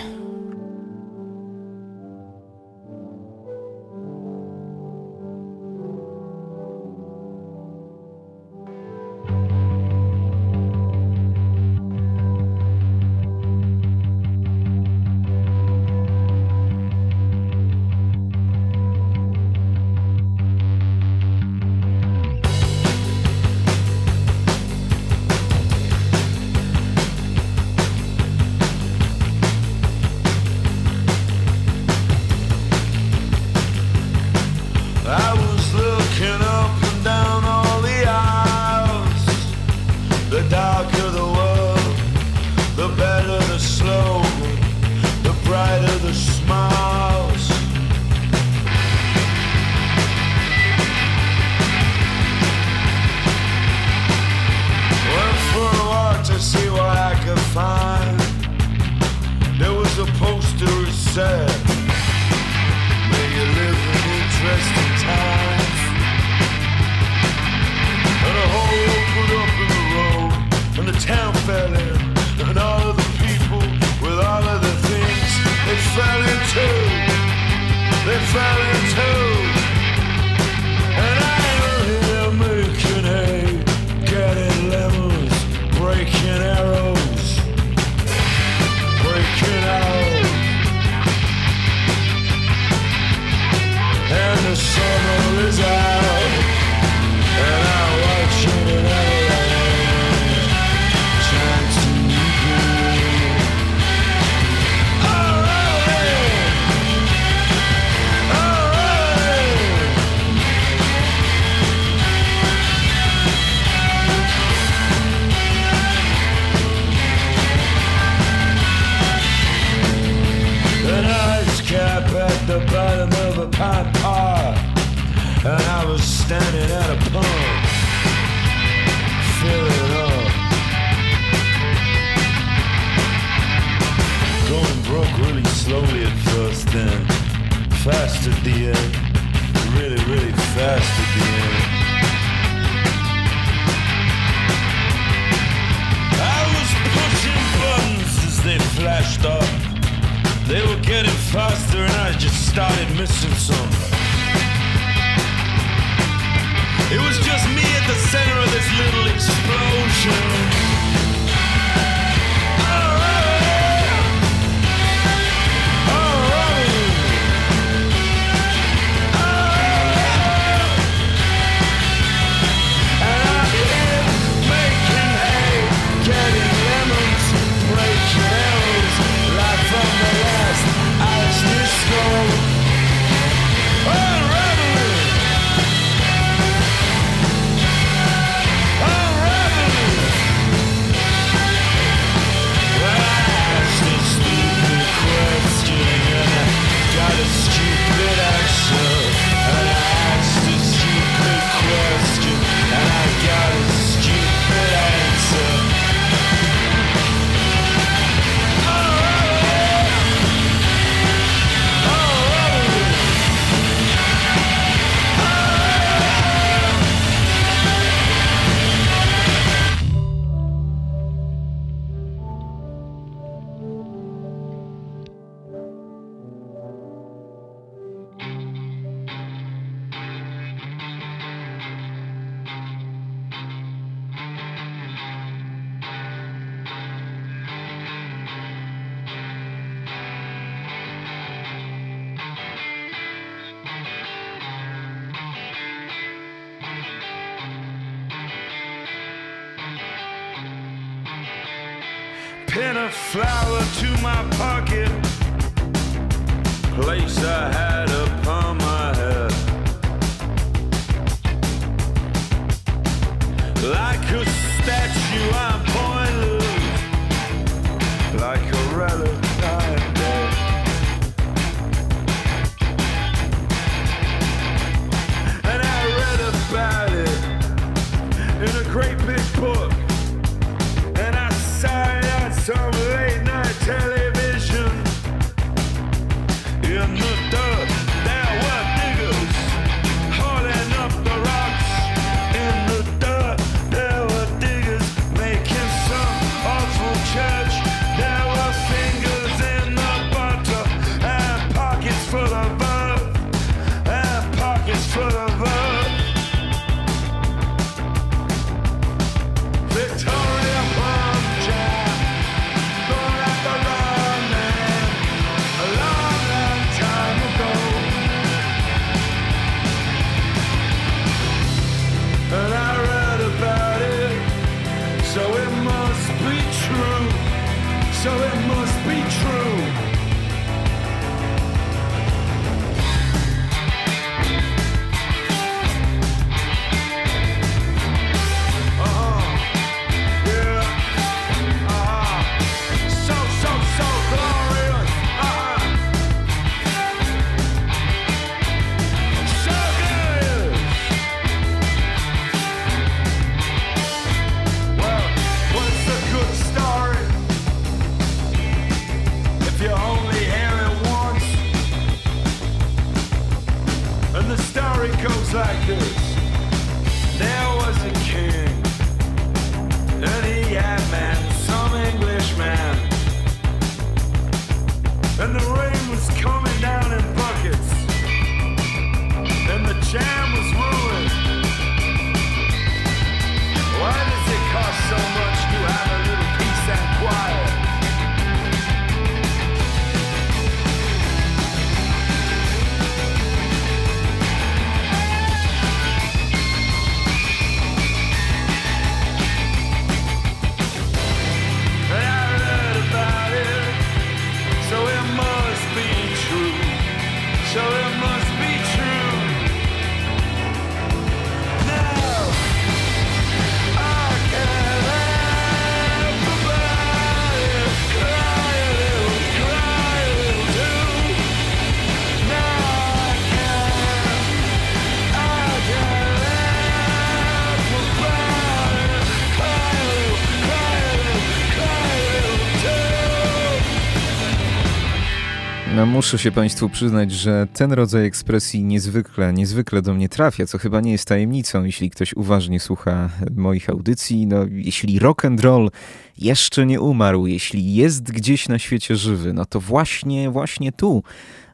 Muszę się Państwu przyznać, że ten rodzaj ekspresji niezwykle, niezwykle do mnie trafia, co chyba nie jest tajemnicą, jeśli ktoś uważnie słucha moich audycji. No, jeśli rock and roll jeszcze nie umarł, jeśli jest gdzieś na świecie żywy, no to właśnie, właśnie tu,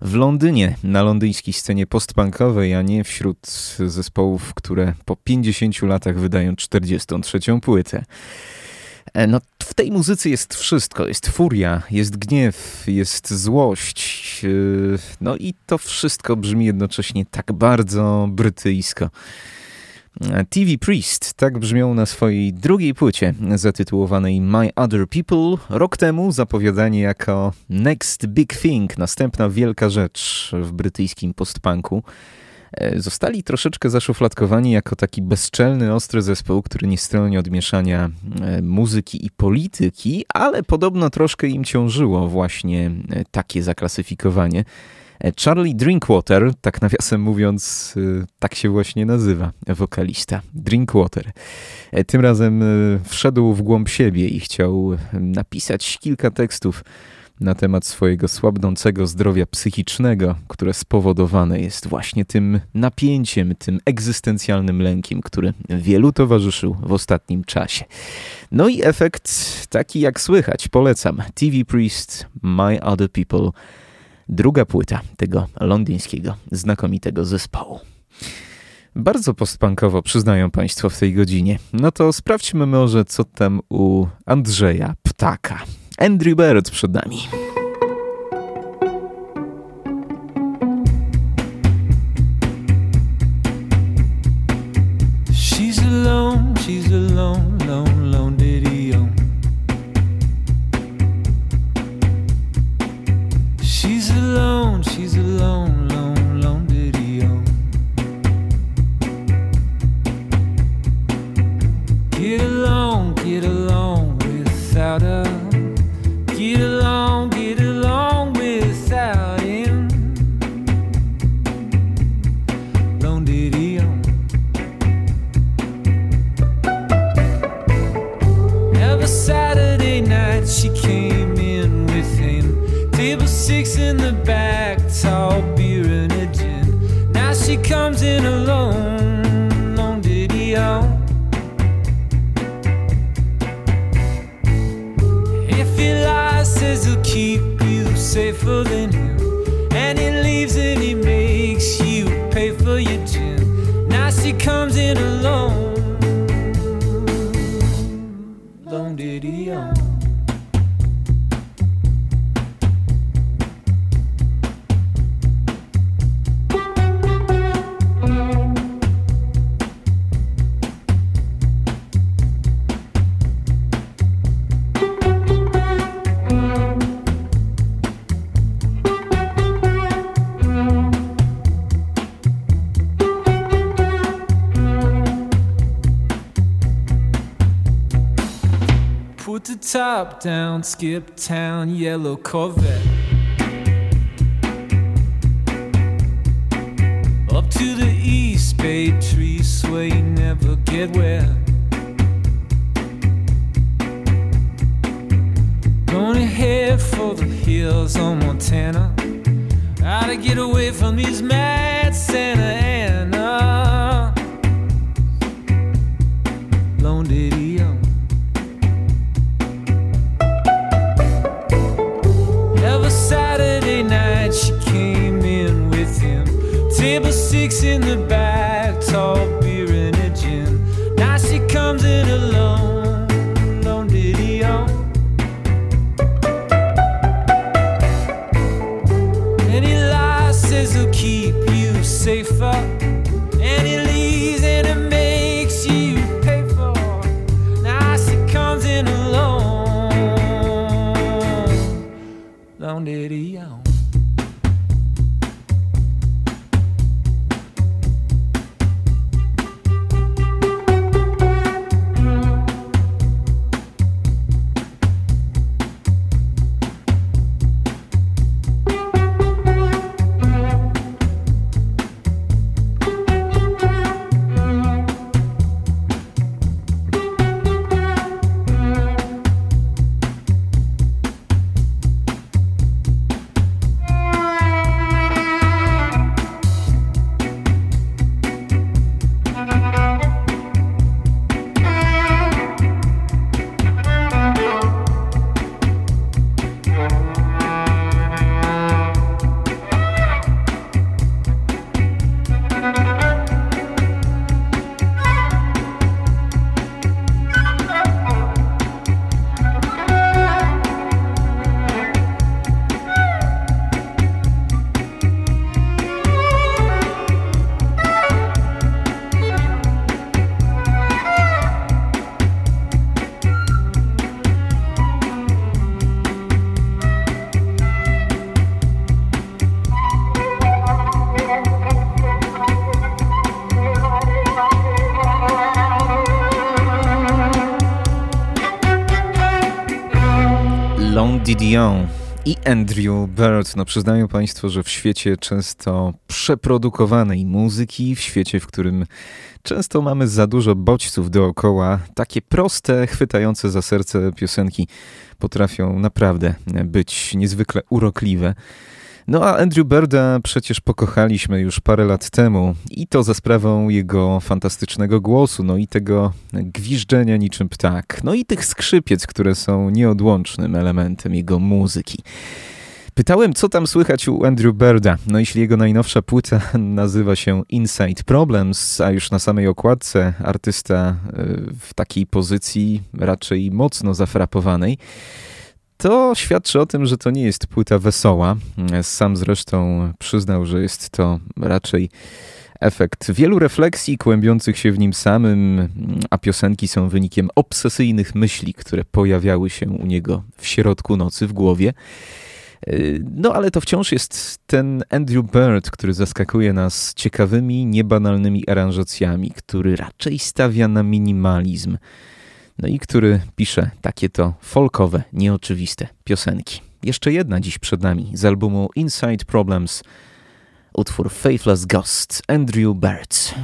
w Londynie, na londyńskiej scenie postpunkowej, a nie wśród zespołów, które po 50 latach wydają 43 płytę. E, No, w tej muzyce jest wszystko. Jest furia, jest gniew, jest złość. yy, No i to wszystko brzmi jednocześnie tak bardzo brytyjsko. E, TV Priest tak brzmią na swojej drugiej płycie zatytułowanej My Other People. Rok temu zapowiadanie jako Next Big Thing, następna wielka rzecz w brytyjskim postpunku. E, Zostali troszeczkę zaszufladkowani jako taki bezczelny, ostry zespół, który nie stroni od mieszania e, muzyki i polityki, ale podobno troszkę im ciążyło właśnie e, takie zaklasyfikowanie. Charlie Drinkwater, tak nawiasem mówiąc, tak się właśnie nazywa wokalista. Drinkwater. Tym razem wszedł w głąb siebie i chciał napisać kilka tekstów na temat swojego słabnącego zdrowia psychicznego, które spowodowane jest właśnie tym napięciem, tym egzystencjalnym lękiem, który wielu towarzyszył w ostatnim czasie. No i efekt taki jak słychać, polecam. TV Priest, My Other People, druga płyta tego londyńskiego, znakomitego zespołu. Bardzo postpunkowo przyznają Państwo w tej godzinie. No to sprawdźmy może, co tam u Andrzeja Ptaka. Andrew Barrett przed nami. She's alone, she's alone, lone, lone diddy She's alone, she's alone, lone, lone diddy Get along, get along without us. Get along, get along without him. Every Saturday night she came in with him. Table six in the back, tall beer and a gin. Now she comes in alone, lone video. If says he'll keep you safer than him. And he leaves and he makes you pay for your gin. Now she comes in alone. Top down, skip town, yellow Corvette. Up to the east, bay trees sway, never get wet. Gonna head for the hills on Montana. Gotta get away from these mad Santa Ana. Lone in the back, tall beer and a gin. Now she comes in alone, lone on. And he lies, says he'll keep you safer. And he leaves and it makes you pay for. Now she comes in alone. Long Didion i Andrew Bird. No przyznają Państwo, że w świecie często przeprodukowanej muzyki, w świecie, w którym często mamy za dużo bodźców dookoła, takie proste, chwytające za serce piosenki potrafią naprawdę być niezwykle urokliwe. No a Andrew Birda przecież pokochaliśmy już parę lat temu i to za sprawą jego fantastycznego głosu, no i tego gwiżdżenia niczym ptak, no i tych skrzypiec, które są nieodłącznym elementem jego muzyki. Pytałem, co tam słychać u Andrew Birda. No jeśli jego najnowsza płyta <laughs> nazywa się Inside Problems, a już na samej okładce artysta y, w takiej pozycji raczej mocno zafrapowanej, to świadczy o tym, że to nie jest płyta wesoła. Sam zresztą przyznał, że jest to raczej efekt wielu refleksji kłębiących się w nim samym, a piosenki są wynikiem obsesyjnych myśli, które pojawiały się u niego w środku nocy w głowie. No ale to wciąż jest ten Andrew Bird, który zaskakuje nas ciekawymi, niebanalnymi aranżacjami, który raczej stawia na minimalizm. No i który pisze takie to folkowe, nieoczywiste piosenki. Jeszcze jedna dziś przed nami z albumu Inside Problems, utwór Faithless Ghost, Andrew Bird.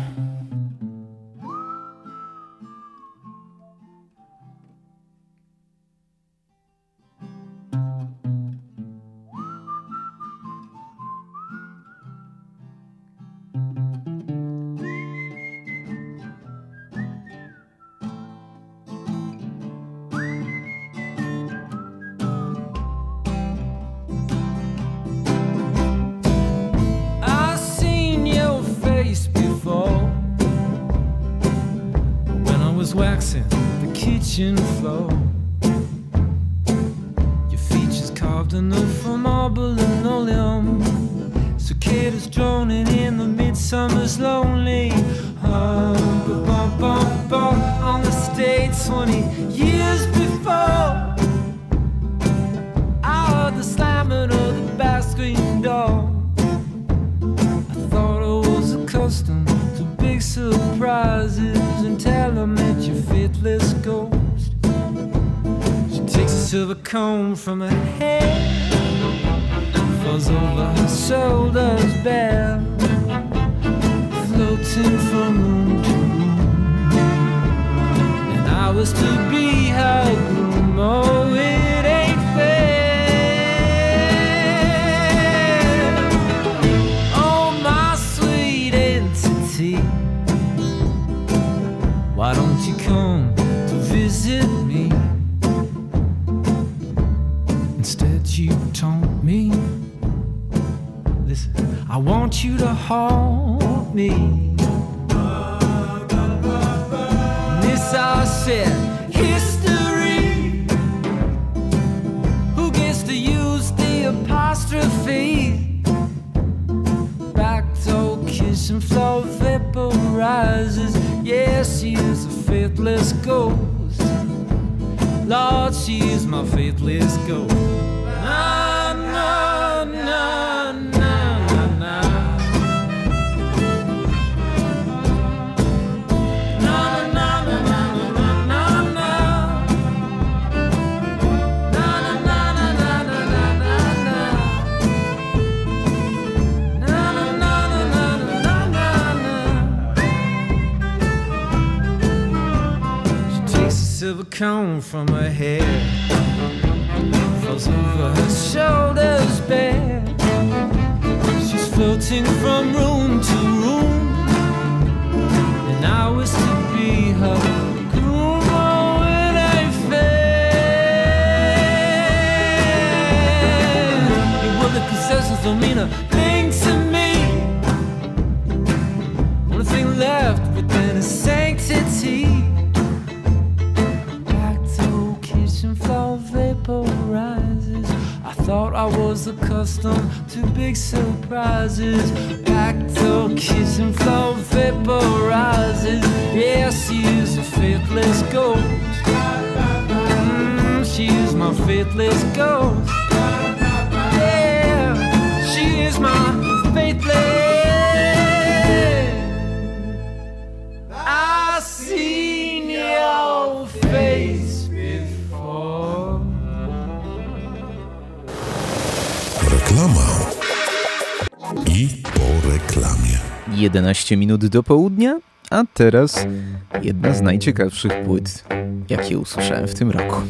The kitchen floor. Your features carved anew from marble and linoleum. Cicadas droning in the midsummer's lonely. Ba- ba- ba- on the stage 20 years before. I heard the slamming of the back screen door. I thought I was accustomed to big surprises until I met your faithless ghost. She takes a silver comb from her hair, falls over her shoulders bare, floating from room to room. And I was to be her groom. Oh, it I want you to haunt me. This I said, history. Who gets to use the apostrophe? Back toe kissing floor vaporizes. Yes, she is a faithless ghost. Lord, she is my faithless ghost. Na comb from her hair, falls over her shoulders bare. She's floating from room to room, and I was to be her was accustomed to big surprises. Back to kitchen floor vaporizes. Yeah, she is a faithless ghost. Mm, she is my faithless ghost. Yeah, she is my faithless. 11 minut do południa, a teraz jedna z najciekawszych płyt, jakie usłyszałem w tym roku.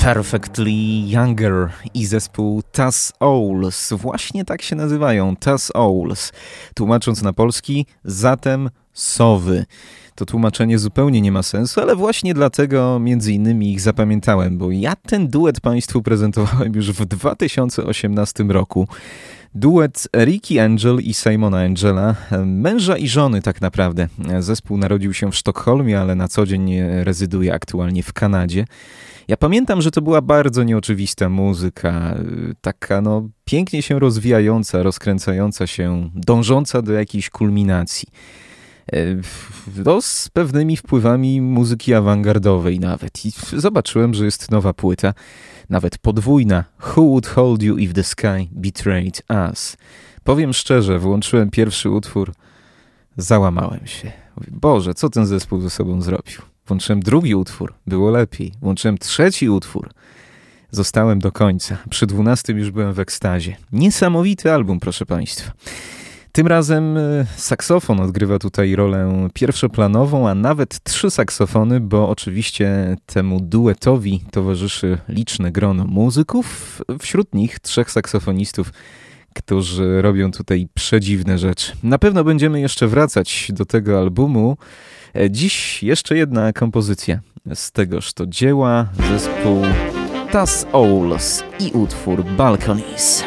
Perfectly Younger i zespół Taz Owls. Właśnie tak się nazywają, Taz Owls. Tłumacząc na polski, zatem sowy. To tłumaczenie zupełnie nie ma sensu, ale właśnie dlatego między innymi ich zapamiętałem, bo ja ten duet Państwu prezentowałem już w 2018 roku. Duet Ricky Angel i Simona Angela, męża i żony tak naprawdę. Zespół narodził się w Sztokholmie, ale na co dzień rezyduje aktualnie w Kanadzie. Ja pamiętam, że to była bardzo nieoczywista muzyka, taka no pięknie się rozwijająca, rozkręcająca się, dążąca do jakiejś kulminacji. No, z pewnymi wpływami muzyki awangardowej nawet. I zobaczyłem, że jest nowa płyta, nawet podwójna. Who Would Hold You If The Sky Betrayed Us? Powiem szczerze, włączyłem pierwszy utwór, załamałem się. Boże, co ten zespół ze sobą zrobił? Włączyłem drugi utwór, było lepiej. Włączyłem trzeci utwór, zostałem do końca. Przy dwunastym już byłem w ekstazie. Niesamowity album, proszę Państwa. Tym razem e, saksofon odgrywa tutaj rolę pierwszoplanową, a nawet trzy saksofony, bo oczywiście temu duetowi towarzyszy liczne grono muzyków, wśród nich trzech saksofonistów, którzy robią tutaj przedziwne rzeczy. Na pewno będziemy jeszcze wracać do tego albumu. E, Dziś jeszcze jedna kompozycja z tegoż to dzieła, zespół Tas Owls i utwór Balconies.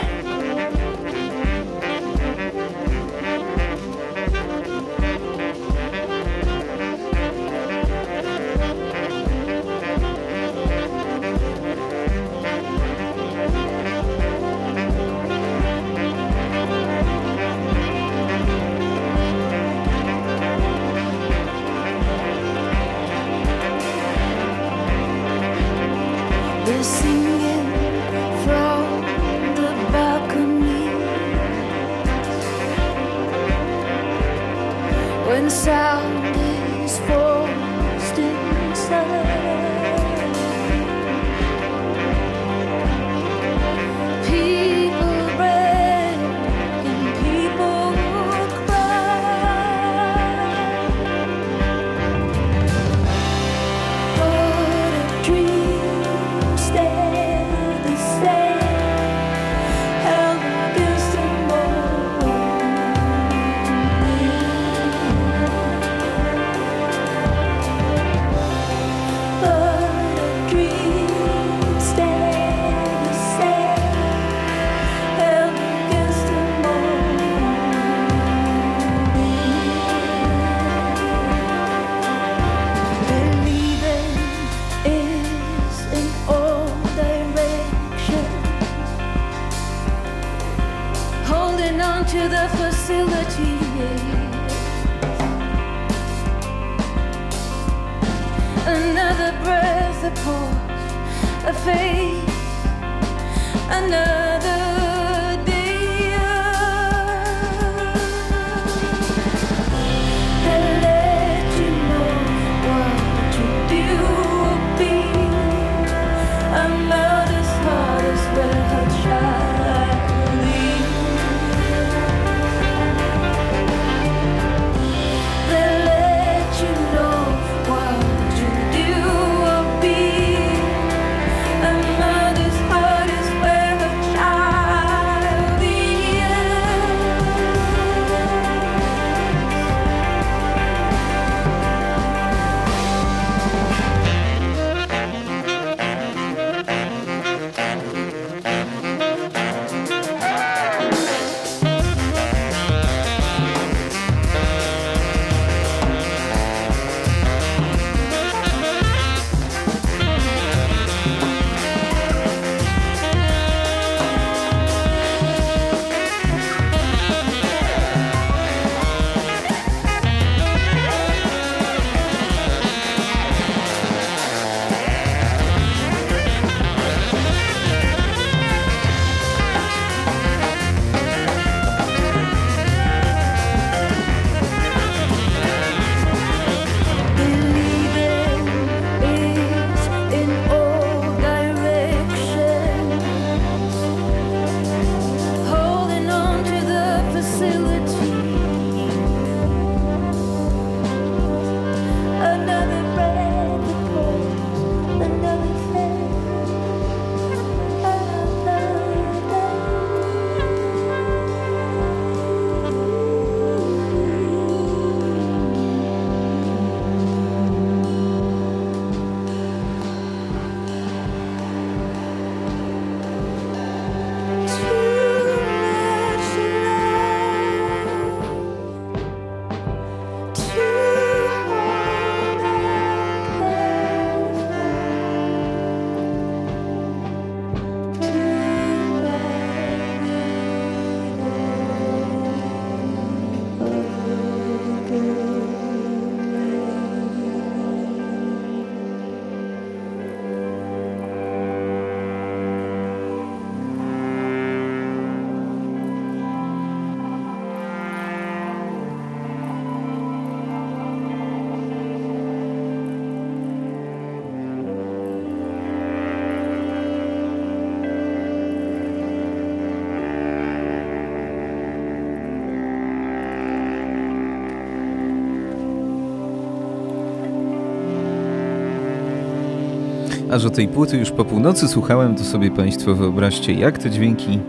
A że tej płyty już po północy słuchałem, to sobie Państwo wyobraźcie, jak te dźwięki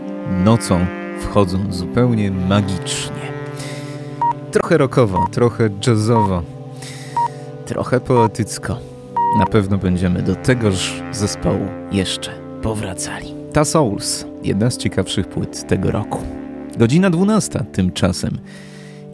nocą wchodzą zupełnie magicznie. Trochę rockowo, trochę jazzowo, trochę poetycko. Na pewno będziemy do tegoż zespołu jeszcze powracali. Ta Souls, jedna z ciekawszych płyt tego roku. Godzina 12 tymczasem.